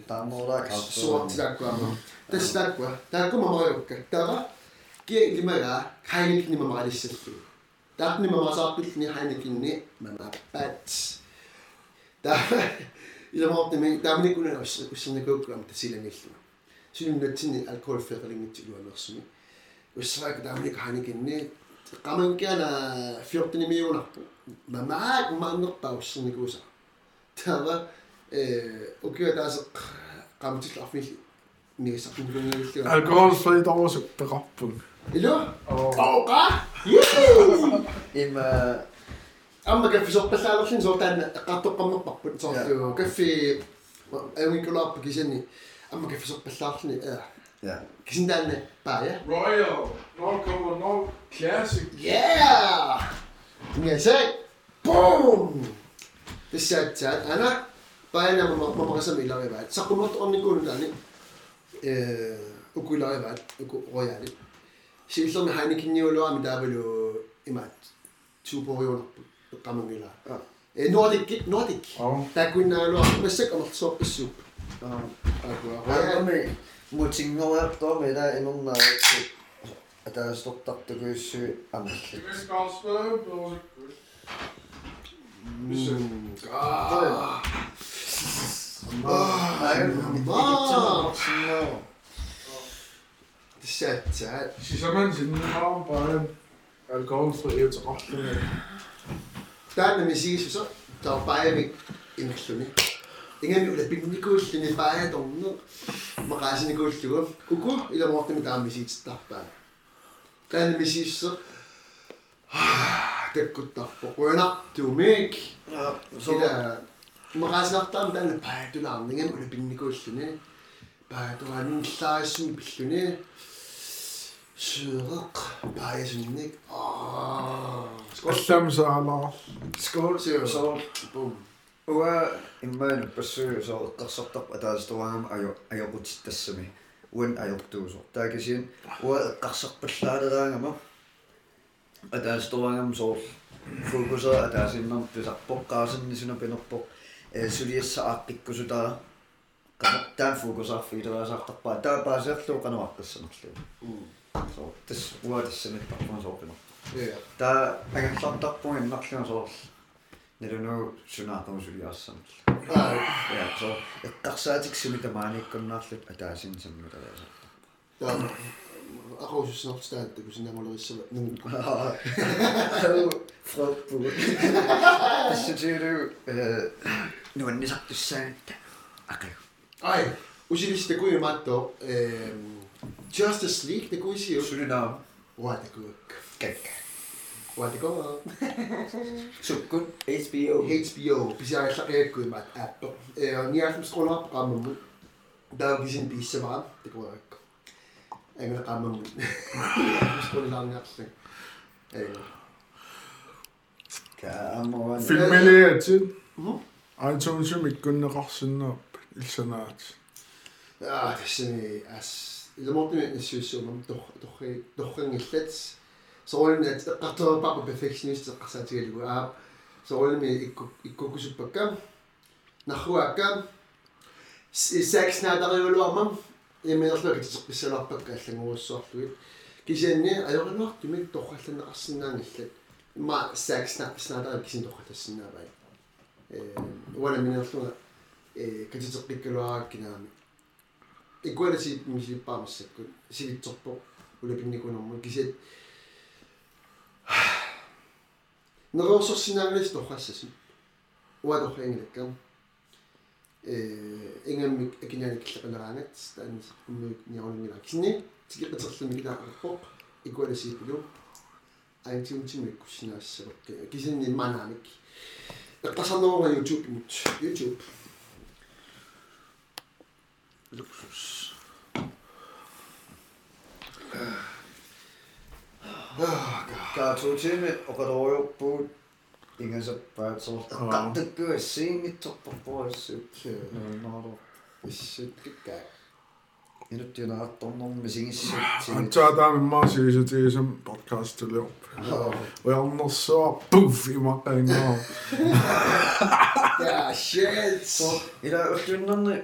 Tamora Kasper. Zo dat kwam. Dat is dat kwam. Daar kom mama ook. Daar. Kijk die maar. Ga je niet mama eens zeggen. Таапни мамасаартулни хайникинни мамаппат та иламортими таамникуна уссерникууккуам тасиламиллума синуннатсини алкоholфеқалингитсилуанерсуми уссаак таамник хайникинни qamangkiana 14 миллионарпу мамаак мааннерпаа уссерникууса тава э окей таасеқ qamutillарфил мигисарпулунгииллуга Alkoholfri torusuk peqarpun. илу Oo. оqa има amma kaffisorpallaalерлин соортаана эққартоққаммерпарпут соорлу каффи авикулаарпа кисани amma kaffisorpallaallerni э ja кисиндаанна паая Royal. 0,0 Classic. yeah нгэсэй бум тэсаатсаат ана паана мамарасами илариваат саққумерторникуунутаани э укуилариваат уку рояали сииллерми хайникинниулуами таавалу имаат супериунарпу эққамангила э нордик нордик Oo. такуиннаалуа массак амертсуарписсууп аа акуа аами мутингориарторми да инернаа атаастортартукуиссуи амалли 진짜. 시사만 짓는 마음 바람 alkoholfrihed til opfølgning. Tämän musiikissa se on päivä inkluni. Ingen yllä pinni kultti, niin päivä tonnu. Mä kaisin kultti, kun kuku ilo muotti mitään musiikista tappaa. Tämän musiikissa tekku tappo. Kuena tuumik. Mä kaisin ahtaan tänne päivä tulanningen yllä pinni kultti, niin päivä tulannin saisin pilluni. Syrøk, bajesynnik. Skål. Assam salam. Skål, siger så. Boom. Uwa, imman basu so qasartaq ataastoraham ayo ayoqutittassami. Uan ayortuuso. Taakisiin uwa qasarpallaaleraangama ataastoraham so fokusera ataasinnam pisarpoqqaasinni suna pinerpoq suliassa aaqqikkusutara нэлуну сунаартаму сулиарсам аа я so эққарсаатиксуми тамааникконнаарлут атаасин саммуталааса таа акуусснэртаат такусинамулериссава нун фроппу ассутиру э はいお尻してくれマット、えー、Justice League でこいしよ。するな。終わってくる。ガッガッ。終わってこー。så kun HBO. HBO. Hvis jeg så ikke kunne mig app. Ni er som skruller op ramme mod. Der er visen bisse varm. Det går ikke. Jeg kan ramme mod. Skruller langt op. Kamera. Filmeleer til. Anton Schmidt kunne rasende op. ilsanaat. аа тассами ас илмортми нассуиссуумам тор торри торрингиллат соолми эққартерпапа перфекционист эққарсаатигалугу аа соолми икку иккукусуппакка нарруакка сакснаадариулуармам имминерлуак тисеқписсаларпакка аллагуруссуарлуит кисианни аёринуартумик торралланеқарсинаангиллат имма саксна снаадарим кисин торраллассинаавай э уана минерлуга э катитеққиккалуараккинаами икуаласи мисиппаамассаккут сивитсорпо улапинникунэрму кисиат нерорсорсинаагалис торрассасим уаторхингилаккам э ингаммик акинаник киллеқанераангат таанис уммуик ниаруннгила кисни тикиқатерлуми килаақарпоқ икуаласииппилу аинтиунтимик куссинаассавакка кисинни манаамик эққасарнерунга youtube имут youtube Luxus. Kaatsuutiimi oqaluujuppuut ingasappaatsor tattakku siingittorporpuassuk naalu issuttikkaa inuttunaartornormi singissut antaataami maasiisutiisam podcastiliorp ujarnersuar puff imaqaangaa Ja shit. Ila ullunnarni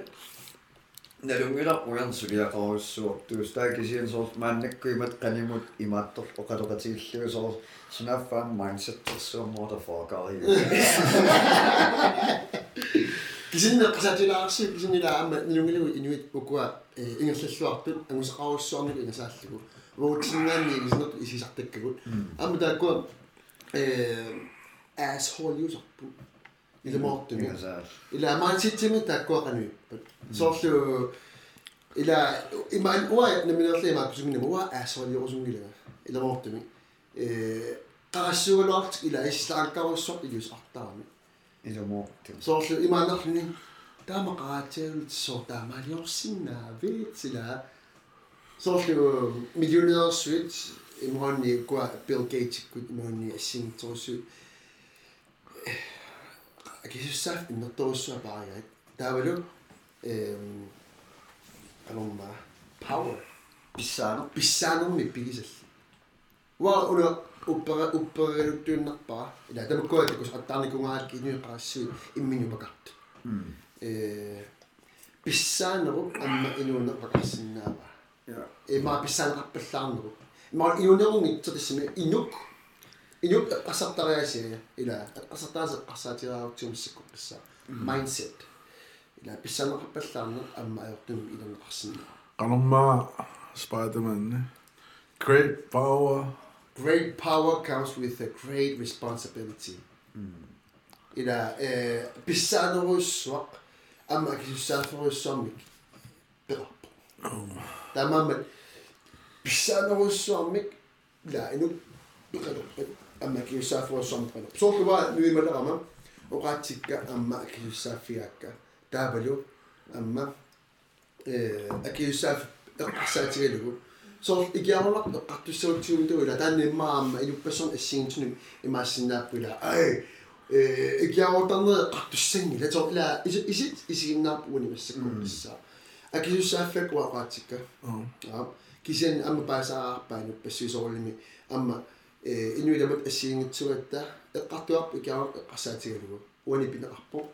налунгила уярнсулиақаруссуор туустаакисиан соор мааннаккуимат канимут имааттор оқалоқатигиллуи соор сунаффаам майндсеттерсууммота фокари кисинне қасатилаарси кисиннила аама нилунгилуи инуит укуа ингерллуартут ангусақаруссуарник ингасааллугу воутсингаанни кисиннерт исисартаккагут аама тааккуа э asshole юсарпу Il est mort de. Il a manchitimi d'accord à lui. Sauf. Il a. Il m'a. Ouais, le ministre, il m'a. Ouais, il est mort de merde. Qarassuulaart ila istaankarusso ilusartaami. Ilumu. Soorlu imanerlini taama qaatialutsoo taamaliorsinnaaviit sila soorlu millionairsuit imorni kua Bill Gates kut imorni assingtorussuit assingtorsuut акисуссаaf иннэрторуссуапаариат таавалу эм алумма power. Писсаано писсаанерми пигисалли уа уна уппера уппералуттуиннарпара ила тамаккуа такус аттаарникунгаалки инуиқарассуи иммину пакарт э писсаанеру амма инуунерпакарсинаава я эма писсаанеқарпаллаарнеру има инунерунги тотиссими инук اليوم القصه الطراسيه الى القصه الطراسيه القصه تمسك القصه مايند سيت الى بس انا قبلت اما يقدم الى القصه قرما سبايدر مان great power great power comes with a great responsibility الى بس انا روسوق اما كيسافر روسوق تماما بس انا روسوق لا انه بقرب амма кисуссааферусsuarmik пеқалерп соорлуа нуималерама оqaатикка амма кисуссааффиаакка таавалу амма э акиуссааф эққарсаатигалугу соор икиарулар эққартуссаутсиумтуила таанниммаама илуппассон ассигинтуни имаассиннааппула ай э икиарутарне эққартуссангила соор ила исит исигиннааппу унимассаккуссаа акиуссааффак уақаатикка Oh. аа кисен амма паасаарпаануп пассуисоорлими амма э инуиламат ассигингитсугатта эққартуарп икиару эққарсаатигалугу уани пинеқарпо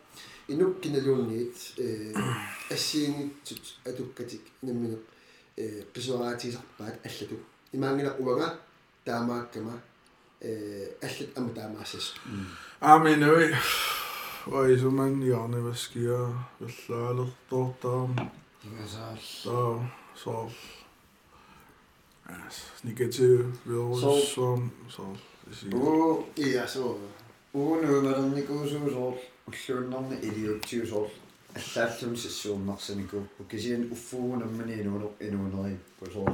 инук киналуунниит э ассигингитсут атуккатик намминеқ э писуараатисарпаат аллату имаангила уага таамааккама э аллат аму таамаассас Aaminui. Vaisuman Jarnevaskia, Villaalertortaam, Ingasa taa soor. As negative virus som soor. уу иа соо уунуумалерникуусуусоор уллууннарни илиутсиусоор аллааллун сиссуумнарсаникууппу кисиан уффуугунаммани инуунер инуунериппу соор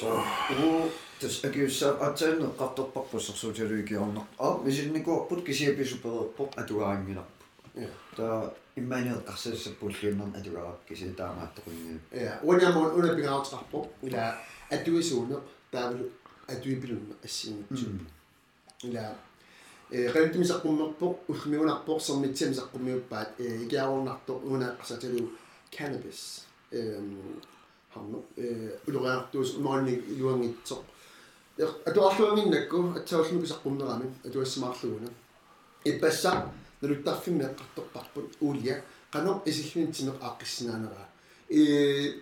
соо уу тас акиуссаа атсаанне qartorparpu сэрсууталуикиорнар аа мисинникуарпут кисиаписуперерпо атугаангинарпу иа та имманиер qarsassappuulluunnerna атугарап кисиа таамааттоқунгиу иа униамон уна пигаартарпо ила атуисууне таавлу атуипилунна ассиингутсу ила э рентимисаққуммерпо улмиунарпо сэрмитсимисаққуммиуппаат э игиаорнарто уна асаталу cannabis эм хамно. Э улугаартуус умаанни илуангитсоқ атуарлуангиннакку атсауллумикисаққумнерами атуассимаарлугуна иппассаа налуттарфимми эққарторпарпут уулия qano isillunitsinеқ ааққиссинаанераа э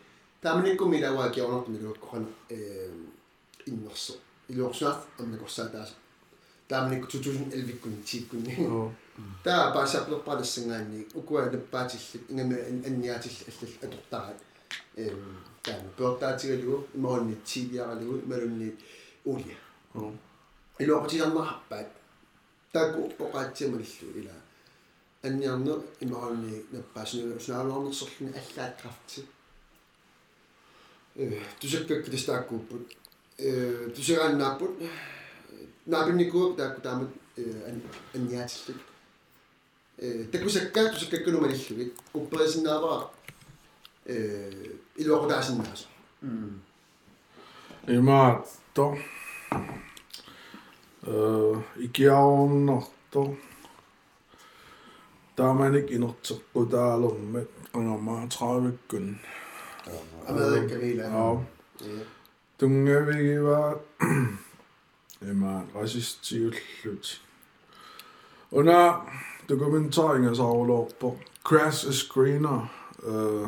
тааманиккуми лаваа киорнартми луаккорана э иннерсо. Илуорсуаф амнакорсаатаас тааманикку 2011 тиккунни Oh. таа паасаплерпалассангаанни укуа наппаатиллит ингами анниатилл аллал атортараат эм таама пёртаатигалугу имаонни тивиаралугу ималунни уулия Oh. илуақутиларнарпаат таку оқаатсималиллу ила. Анниарне имаонни наппаасни снаалуарнерсорлуни аллаат крафти э тусаккак тестааккууппут э тусерааннааппут наапинникуу таакку таамат э анниаатиллут э такусаккаа тусаккаккунумалиллугит уппаасиннааваа э илуақутаасиннаасо Imaatto. Э икиаорнарто. Тааманик инертерпутаалермат qangammaa 30-кун. америккавила Аа. Тунгавигива има расистиуллут. Уна документаринга саулоорпо Crash Screener э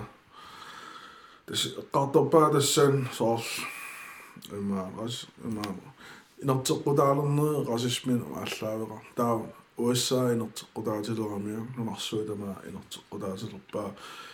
тэс qartorpaa tassan soors има рас има инертеққутаалернери расисмин ааллаавеqa таа USA инертеққутаатилерамиа нунарсуа тама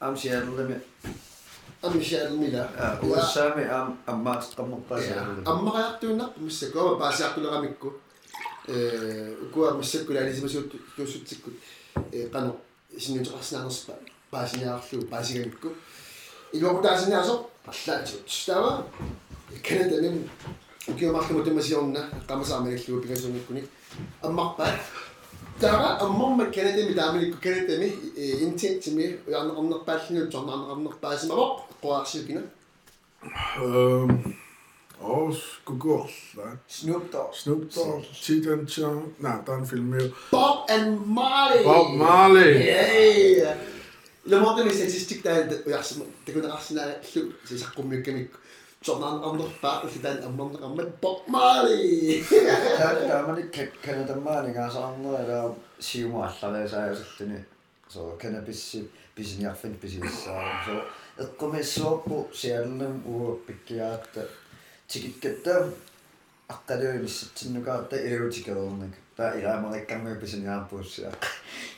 иертрутааннаарлу амсиаллами аммишаалмила уссаами ам аммаатеққаммерпаасиаллами аммариартууннарпу миссакуа паасиартулерамикку э укуа миссаккулаалисимасуут туussutsikкут э qano синнутеқарсинаанерспа паасиниаарлу паасигамикку илуақутаасинаасо парлаатиут таава канаданин تعال المهم كانت مي تعمل كانت مي انت تمي يعني انق بالشنو تون انق بالشنو ما قواش بينا Års Google. Snoop Dogg. Snoop Dogg. Cheat and Chong. Nej, film mere. Bob and Marley. Bob Marley. Yeah. Lad mig den statistik, der er, og jeg det kunne da resten af sløv, så. Jordan Anderpa isidan amman ramme Bob Marley. Tämä meni kekkänä tämän niin kanssa annoin ja siumalla ne sai sitten niin se so kenä pissi pisin ja fin pisissä. Se on että me soppu siellä uopikkiä että tikikettä akademisissa sinne kautta irutikerunnik. Tämä ihan monikkaan me pisin ja puussa.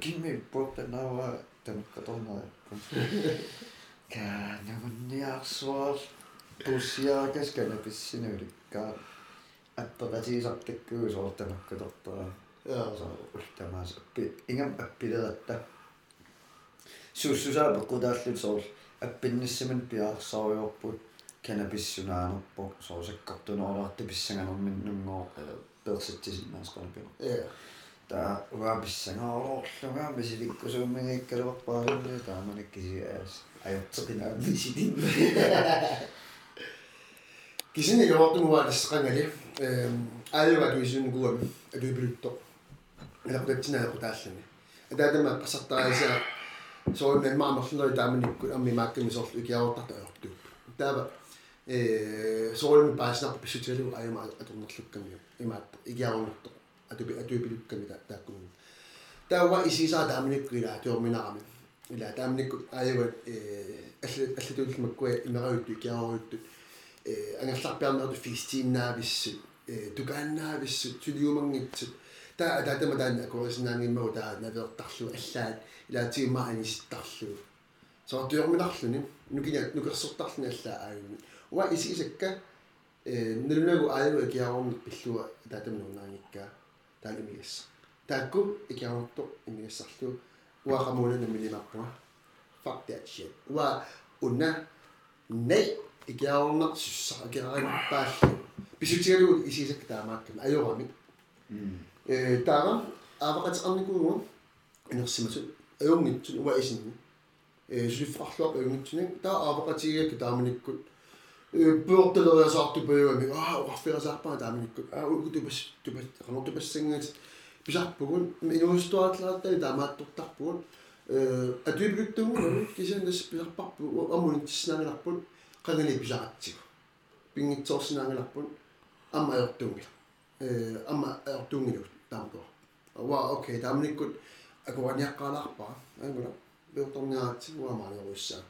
Kimi Bottenauer, den katonnaikka. Käännävän jaksua. Pussia keskellä pissin ylikkää. Että vesi saakki kyllä suottamaan katsottaa. Tämä ingen pidä, että sussu saapa kudattiin sol. Äppinnissimen piaksa on joppu. Kene pissynään oppu. Se on se kattuna olahti pissänä on minun pörsitti sinne skolan piaksa. Liv, at meget at du nok slukker mig. I mat, ikke over at du at du er blevet kan der der kun. Der var i sig så der man ikke grillet, det var min arme. Eller der man ikke er jo at at det er med gå i med ud, ikke over ud. ангерларпиарнерду фистииннаависсу тукааннаависсу тулиумангитсут таа таатама таан акорисинаангиммагу таа навеэртарлу аллаат илаатигимма аниситтарлу соортуйорминарлуни нукиня нукерсортарлуни аллаа аагими уа исисакка э нэлнагу аалу икиарорник пиллуа таатама нунаангиккаа таалумигасса таакку икиарорто имигассарлу уақамуна намилимарпуа fuck that shit. Уа унна nei икиарорнер суссаа икиарарпааллу писутигалу исисак таамааккам ajorami э таама авақатеқарникуугу инерсимасу аюнгитсун уа исинни э сулиффарлуақ аюнгитсуни таа авақатигиакку тааманиккут э пуортелериасаарту паюами аа уарферасаарпаа тааманиккут аа укутупас тупас қанортупассангат писарпугун инуустуатлаартали таамааттортарпугун э атуиплуттугу кисаннас писарпарпу аммунитсинаангиларпут qangani pisaqatsigu pingitsoorsinangalapun amma ayortuungila э amma ayortuungilu taamko wa okay taamnikkut akuaniaqqaalaarpaa angula beortorniaatsi uamaaliorussaa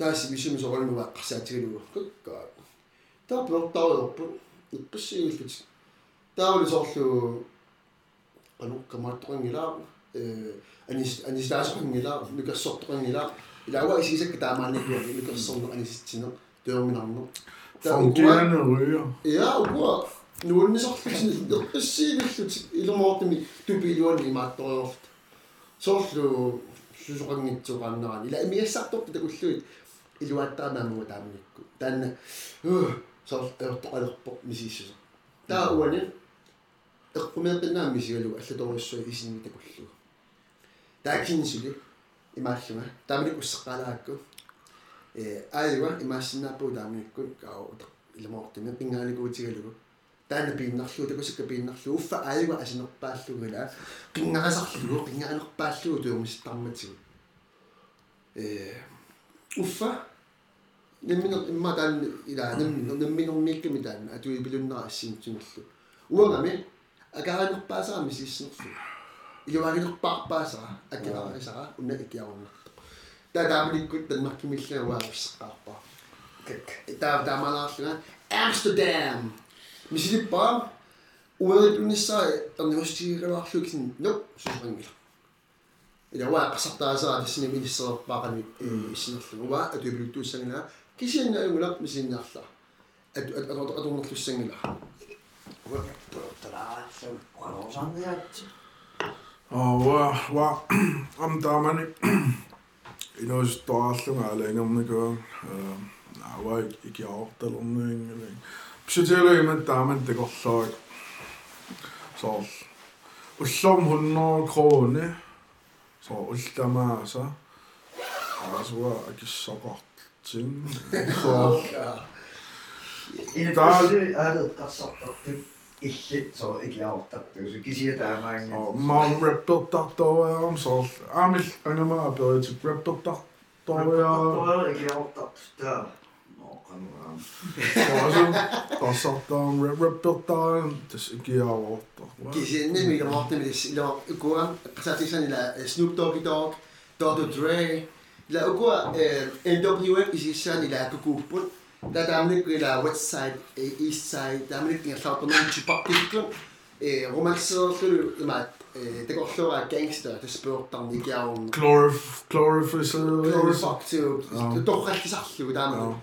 taasi misumi soqolnuva qarsaatigilugu kukka taa beortaruyorput iqqissiigillut tauli soorlu qanuqqamaattoqangilaa э анис анистаасоқангилаа нукассортоқангилаа илауа исисакка таамааникуа нукерсорнеқ аниситсинеқ төөминарнеқ Fungerende ryger. Ja, uga nuunnisarlusin eqqissiigillut ilumortimi tupiluan imaattoriorlut soorlu susoqangitsuqaannerani ila imiassartortu takulluit iluattaamaamuga taamnikku taanna soor eortoqalerpo misiissuso taa uani eqqumeeqinnaam misigalu аллаторуссуи исинни такуллу таакинсули имааллума. Таамник уссеққалаакку э аайва имаассиннааппу таамникку каа иламоортими пингааникуутигалугу таана пииннарлуу такусакка пииннарлуу уффа аайва асинерпааллугила qinngaqasarlugu qinngaanerpaallugu tuumissitarmatигу э уффа немминер имма таан ила немминер немминермиикками таан атуипилуннера ассиинтсунерлу уангами акаранерпаасарами сииссинерлу илуагинерпаарпаасара акераарисара уна икиаруннарто таа тааманиккут танмаркимиллаа уаагиссеққарпаа таа таамалаарлуга Amsterdam мисилиппаа уерипунissаа эрнивостигилуарлугин нуп Ywa, pasabda sa, disin i'n mynd iso bagan isin mm. allan. Ywa, ydw i'n rwydw sy'n yna. Gysi yna yng Ngwylap, mis i'n allan. Ydw i'n allu sy'n yna. Ywa, dyra, llawn, gwael. O, wa, wa, am da man i. Un o'r dall yma, lein am ni gwael. Awa, i gawr, dal am ni. Bysyd i'r lein, mae'n da man dy. Sol. Wllom hwnnw crôn. So ikiaortartuusu kisia taamaangi. og man rapper der der om så. Amil, jeg må have bedre til rapper der was dat dan repertoire. Dus ik ja, wat toch. Het is niet meer gemaakt, maar is gewoon precies in de Snoop Doggy Dogg, Dr. Dre. La ook wel eh, NWA is iets aan die daar gekoppeld. Dat namelijk eh, de West Side, eh, East Side, namelijk in Zuid-Amerika, Chupactikken, romancer, maar de korte gangster, de dan die jou. Chlorif, chlorif toch echt gezag, hoe dan.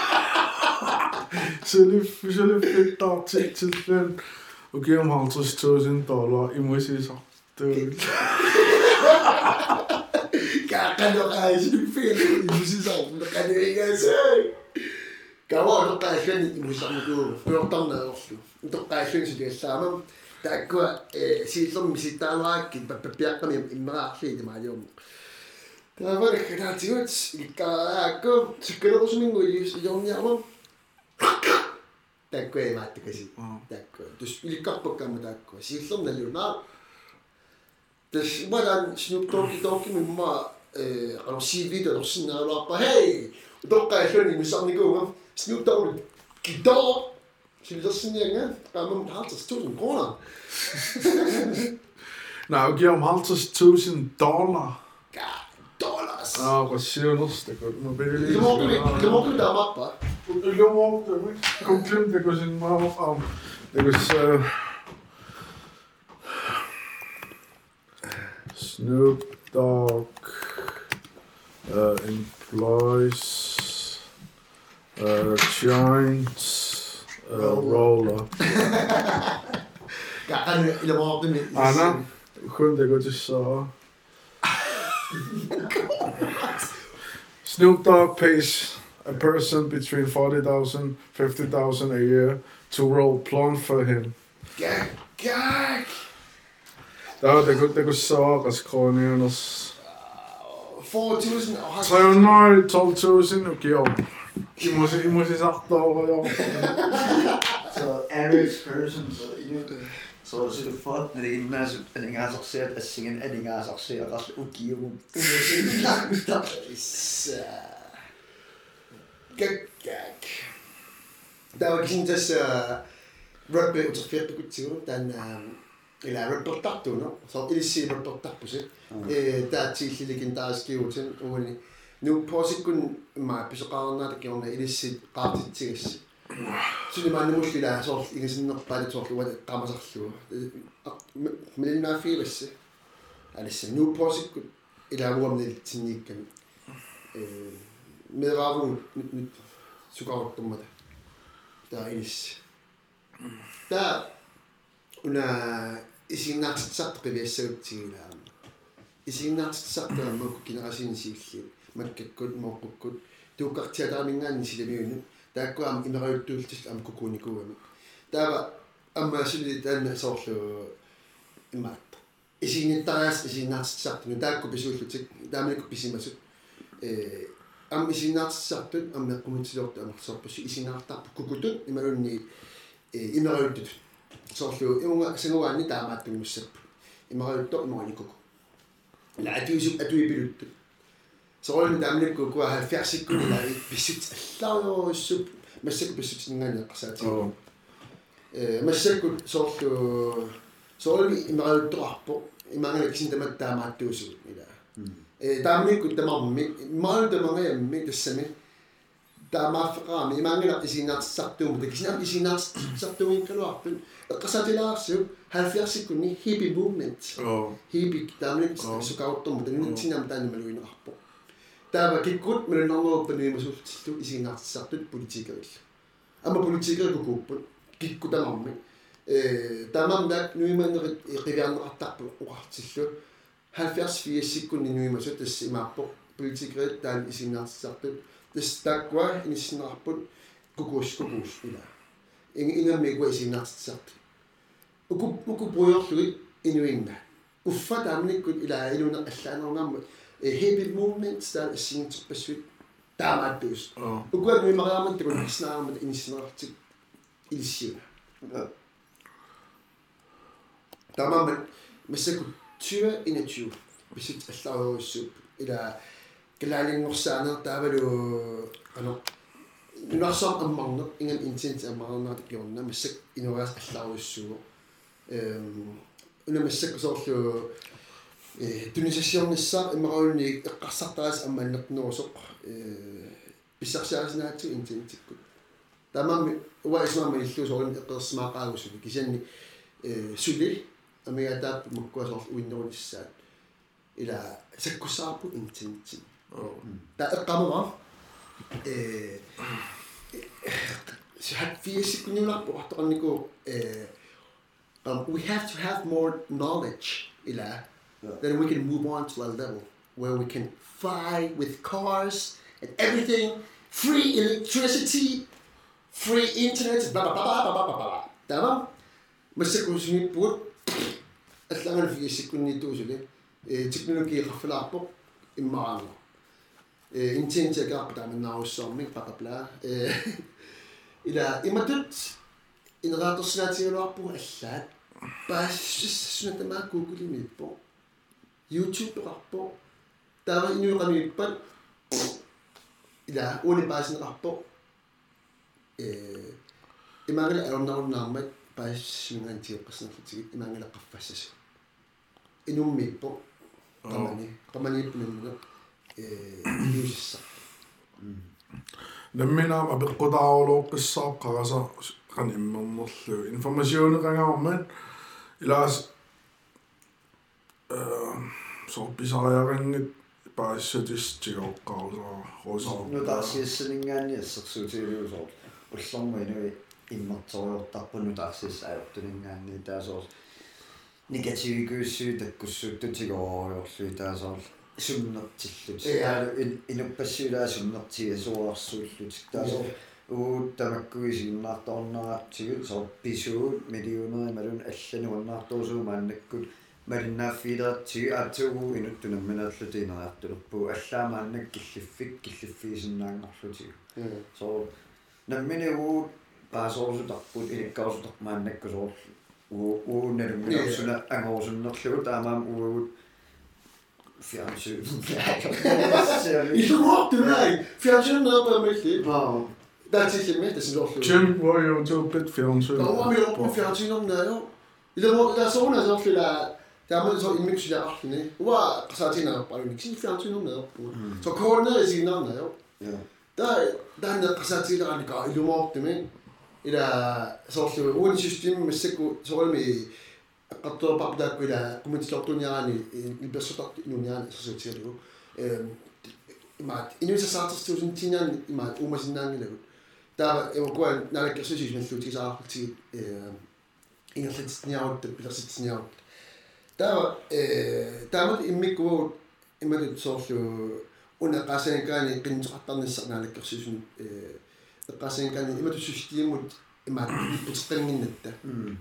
selifitaatsitsillun ukium 50000 dollar imusisa tuul kakanoqaasi fiilu imusisa qanigaase kawa oqaallani imusarnuku uyortarnaerlu utoqaallani siliallaamam taakku siillermi sitaalaakki pappapiaqqami immeraarlii timaajuum taavarik kanaatigut ikkaalaakku sikkelerusmingu ijorniarmam такое мат гэсэн. Такое. Тэс иликкарпаккама таакку. Сииллэрна лунаа. Тэс балан снуптоки токи мимма э qarsiiviit alorsinnaaluarpa hey utoqqaa alluni misarnikuungam snuutorul kidoo sililersinnianga qaamam 50000 kroner Now give him 50000 dollar. God, dollars. Ah, hvad siger du? Det går med billigt. Det må du ikke, det må du ikke, der er luego con Klimt det går sådan meget om, det går was Snoop Dogg uh, employs uh, a giant uh, roller. Anna, sjunde går till så. Snoop Dogg pays a person between 40,000, 50,000 a year to roll plan for him. Gag, gag! Joo, te kun, te kun saakas koonianos. Four tusen on Se on noin tol tusen nuki on. Imusi, imusi. So average person, so you So se on fort, ne ei näe sut eningaa saksia, että singen eningaa saksia, kas uki joku. Isää. Kijk, Dat we zien dus rugby onze veertig cultuur dan il a reportato no so dat si reportato se e da ti li legendariske uten og nu på sekund ma pisqarna det gjorde il si partit tis så det man måske der så ikke sådan nok bare det zo Met een nu på sekund il a med ravu nyt så går det med der is der una isinatsat qivissagutsigila isinatsat makku kinerasinsiilli makkakkut moqqut tuuqqartiataamingaanni silamiunu taakkuam imerayuttuultis am kukunikuami taava аммаасули таанна соорлу имаат исиниттариас исиннаартиссартуну таакку писууллутик тааманикку писимасут э ам исиннаартиссартут аммеққумутсилуорта амерсорпассу исинаартарпу кукутут ималунни э имераюттут соорлу иунга сангуаанни таамааттунгуссаппу имераютто иманикуку ла атуисуп атуипилуттут соорлу тааманикку куа 70 сиккуни ла писсут аллааруйуссуп массак писсутингаани Tämä mikytte mammi. Mä oon tämä mammi tässä me. Tämä fraami. Mä en ole isinat sattuu, mutta isinat isinat sattuu minkä luoppin. Kasati laaksu. Hän fiasi kun niin hippie movement. Hippie. Tämä on yksi sukauttu, mutta nyt sinä mitä nimellä luin appo. Tämä kikkut, meillä on ollut niin suhtautuu isinat sattuu politiikalla. Amma politiikalla kun kuppun. Kikku tämä mammi. Tämä on nyt nyt mä en rivian rattaa uahtisilla. 70 сиккунни нуимасу тасс имааппо политикерит таан исингаатиссартут тас таккуа иниссинерарпут кукуус кукуус ила ингамми куа исингаатиссартут уку уку буйорлуги инуинна уффа таамниккут ила илуне аллаанернармут heavy movements таа иссингтерпассуит таамааттуус оо укуа нуимараамат такун иснаарамат иниссинерартик илиссиуна таамаамат массаку 20 21 бисит аллааруссууп ила калаалингорсаанер таавалу ано нуарсам аммарнер ингам интент аммарнернаат пиорна массак инураас аллааруссуу эм уна массак соорлу э тунисасиорнissaar иммаруунни эққарсартарас амманнернерусоқ э писсарсиариснаатсу интентиккут тамамми уа исмаама иллу соорин эққерсмаақаагусули кисанни э сули амигатаап муккуасоорлу уиннерулиссаат ила саккуссаарпу интинтин та эққамава э we have to have more knowledge ila then we can move on to a level where we can fly with cars and everything free electricity free internet blah blah blah blah blah blah blah tamam masuk usmi аллаган фигиссиккунниитуусули э технологии qaffalaarpoq иммараангу э интентиакаарпа тааминнааруссаарми qaqaplaa э ила иматут инераторсинаатигулуарпуг аллаат паассссуна тамаа гугулимиппо youtube-qarpo таава инуиqamippat ила уни паасинеқарпо э имагла алуннаруннаармат пассингаантиэққаснерлутигит имаангалаққарфассас инуммиппо тамани. Таманииппунаммуна э юсса намминаам апеққутааруулоққиссаап қараса қан иммернерлу. Информационеқангаармаат илаас э сорписариарингит паассатистигоққарусаа русаа нутаасиссанингаани ассерсуутиилиусоо уллэрма инуи уллормуинуи иммарториортарпу таарсиссаajortuningaanni таасоор негативикууссуи таккуссуут тутигоориорлуи таасоор суннертиллут Иә. таалу инуппассуилаа суннертига суарсууллут таасоор уут тамаккуи синнаартоорнера тигул соор писуут миллионери малун аллануаннаартуусуу мааннаккут малиннааффилерат тиги аатсуугу инуттунамминааллути инериартулерпу аллаамааннак киллиффик pääsolusutappuut ikkausutapmaan nekkosuus uu nermiuksena angousena tlutaamaan uut fjernsynet. Ikke råd, du nej! Fjernsynet er bare mægtigt. Wow. Der er til det mægtigt, som du Jim var jo til bedt fjernsyn. Der var vi oppe på on om der jo. I det var der sådan altså fordi der der mix der aften, ne? Var så til der bare en mix fjernsyn om der. Så. Ja. Der der er der så til der. Уун систем массаку соорми эққартуарпарпутаакку ила кумитилортуниарани илперсутарт инуниаани сосутиалугу эм имаат инуисасаартэртуусин тинаани имаат уумасиннаангилагут таа эвакуан налаккерсусис маллуутигисаарлутигит э ингерлатитниарут пилерситсниарут таа э таамат иммиккуу иммалут соорлу уна qaasanikaani qinneqartarnissarnaalakkersusun э эққасанikaani иматуссустиимут имаат путеққангиннатта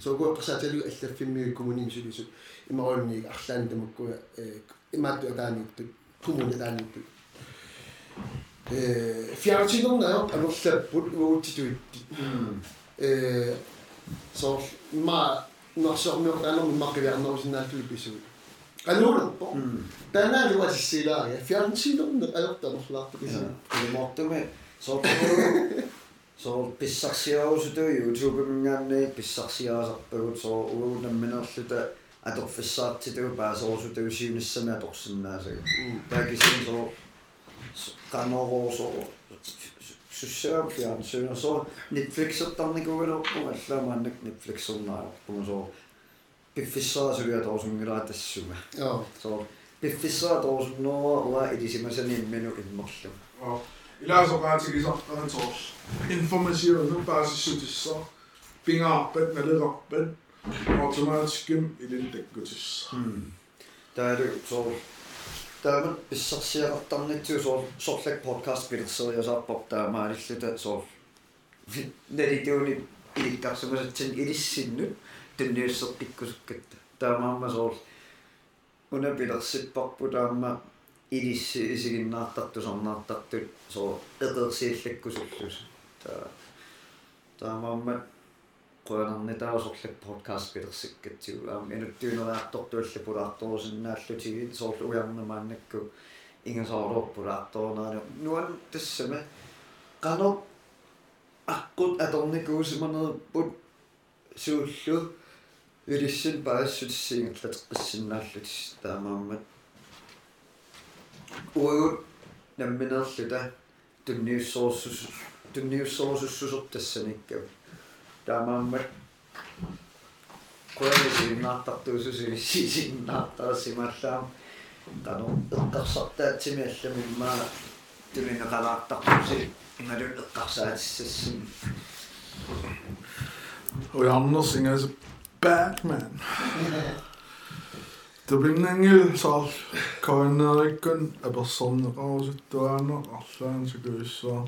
сооку qasaatalу аллаффиммиу коммунисулисут имаруунни арлаани тамаккуа э имаатту атааниттут коммуни атааниттут э фиартинернао анерлаппут уутитуитти э соор ма нарсормиортаанерми маққивиарнерусинааттули писуут кануунерпо танаали васиссилаария фиартинерне алертамерлаарту Mm. So, so bisasios ydw i, yw trwy beth mi'n gannu, bisasios abywyd, so yw'n ymwneud o'r llyda, a dod ffysa ti dwi'n bas, os ydw i'n siwn ysyn a dod sy'n na, so. Da gysyn, so, gan o'r o, so, sysio am fian, sy'n so, Netflix o dan i gofyn o'r gwella, mae'n Netflix o'r na, so, biffisa sy'n rhaid o'r sy'n rhaid ysw me. So, biffisa o'r sy'n no, la, iddi sy'n mynd sy'n mynd o'r. 일하서가 서 information 바스 주지서 빙아 뱃 날레가 뱃 automaticum ilintekkutis taadukso taama pissarsiaqartarnitsiu soor sorlak podcast pilerseriasaarpar taamaalillata soor nalituuni ilikkarsumasatsin ilissinnu tunniussertikkusukkatta taamaamma soor una pilersipparpu taama taamma ilissi isiginnaartartu sarnaartartut so eqersiillakkusullus taa taamaamma qoyanarnitaasorlak podcast pilersikkatsigu aam inuttuuneraartortuallu pulaartorusinnaallutigi soorlu ujarnamaannakku ingasaarorpulaartornaani nuan tassama qano аққут аторникуусиманерпут сууллу илиссын паассутиссиингерлатеққиссиннааллутис таамааммат уагут намминерлута тунниуссоорсус тунниуссоорсуссусертассаниккав таамааммат qoyalisininnartartuususilisisinnartarassimallaam qanu eqqarsartaatimi allamimmaa tulinaqalaartartusi ingalun eqqarsaatissassin ujarnersin as Batman Tubinangil saal koinerikkun apersorneqarusuttuaana арлаан сукуиссаа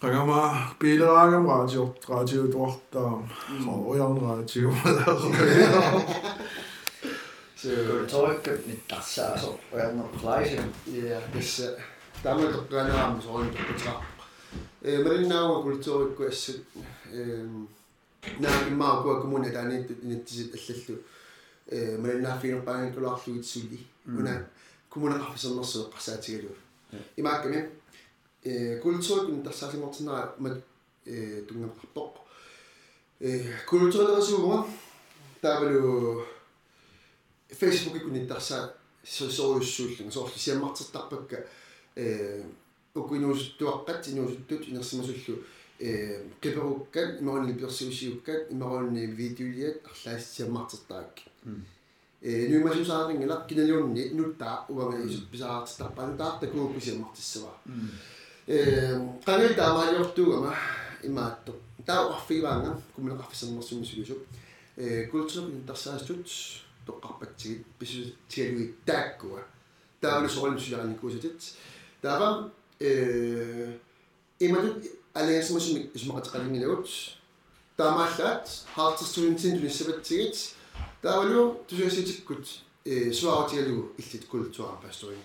qagama piileraagam radio radio tuartaam so ujarneraatiumalaa toikkat nittarsaaso ujarnerplaisen ja tässä tämä on tokkanaam soon tokka eh marinnaava kulttuurikku assut ehm naakin maa kuwa kommune tani nittisit allallu eh marinnaaffiin paanin kulaarluitsuuli una kommune qaffisernersu qasaatigalu imaakkami eh kulttuurikku nittarsaasimartinaa mat eh tungaqarpoq eh kulttuurilerisuuga taavalu Facebook-ikku nittarsaa soorjussuullu soorlu siammartertarpakka э укуинуусуттуаққат инуусуттут инерсимасуллу э қиперуккат имаруни персиусиуккат имаруни видеолиат арлаассиаммартертаакки э нуимасусаарингила киналиунни нуттаа уангаисут писаартарпану таарта куупписиаммартиссава э канил таамаалиортуугама имаатто таа арфиваанга кумилеқарфисернерсумисулусу э культур интерсаастут тоққарпатсигит писутигалуи тааккуа таавлу сорилмсулараникуусатит таава э иматут алиасмасумик исмақатеқалингилагут таамааллаат хаартэрсуинтин тулиссапатсигит таавалу тусуаситиккут э суаратигалугу иллит культура пастоин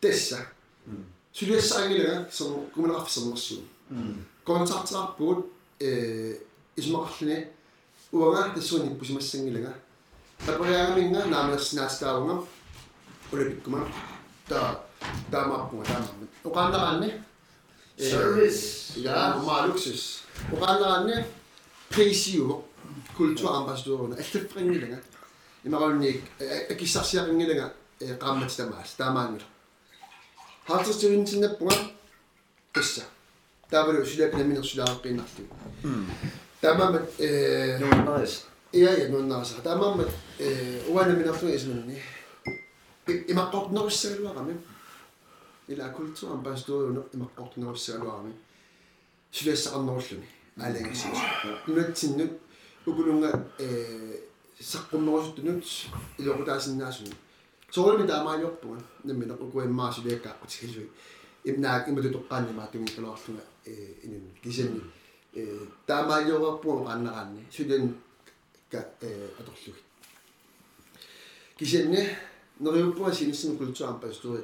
тесса сулиассаангилага сер куминеқарфисернерсуу контактаарпуут э исмақарлуни уага тассуани пусимассангилага тапариаагаминга наамерсинаатаавунга улапиккума та таамаппунга таамамма оқааннераанни Service. Ja, meget luksus. Oranerne, PCU, kulturambassadørerne, alt det bringer længere. Jeg må ikke, jeg kan sige, at jeg ringer længere, rammer til dem altså, der er mange. Har du støttet til den brug? Kissa. Der var det jo slet ikke mindre slet ikke mindre. Der var man... Nogle. Ja, ja, nogle nice. Der var man... Uanne mindre slet ikke mindre. Jeg må godt nok selv være med. Ismanni имаққортнерissaaluarami ила культуурам пасториуне имаққортнерissaaluarami сулиассақарнеруллуни аалангасиус нуатсиннут укулунга э саққумнерусуттунут илоқутаасиннаасуни соорми таамаалиорпуга наммина укуиммаасулиаккааққутикалуи имнаак имату тоққааннима тунгикалоорлунга э инун кисанни э таамаалиорерпуга қаннераанни сулиан ка э аторлуги кисанни нериуппуга синиссин культураам пастори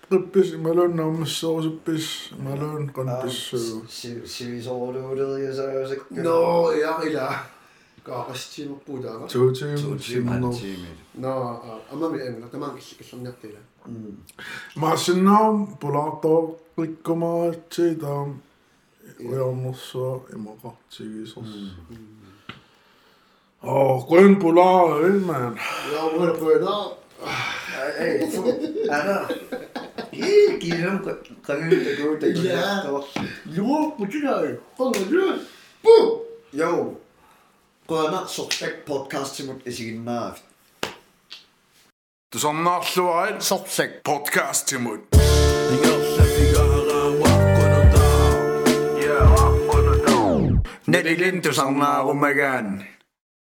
Ribbis i Malone om sovsebids, Malone grønbis. Sivisordet ja se. No, ja, illa. Kaapastima puutava. Tuutim, sinno. No, amami en, tämä on kissanjattila. Mä sinna pulato rikkomaan, että siitä on ujannossa ja makahtsiisossa. Oh, kuin pulaa, ilmeen. Joo, voi pulaa. Ei, älä. 길은 가는데 그럴 때 야, 이거 붙이자. 방금 뿌. 요. Grønner Sopsæk podcast til mod esigin maaf. Du som nok så en Sopsæk podcast til mod. Nedilin tu sanaa rumegan.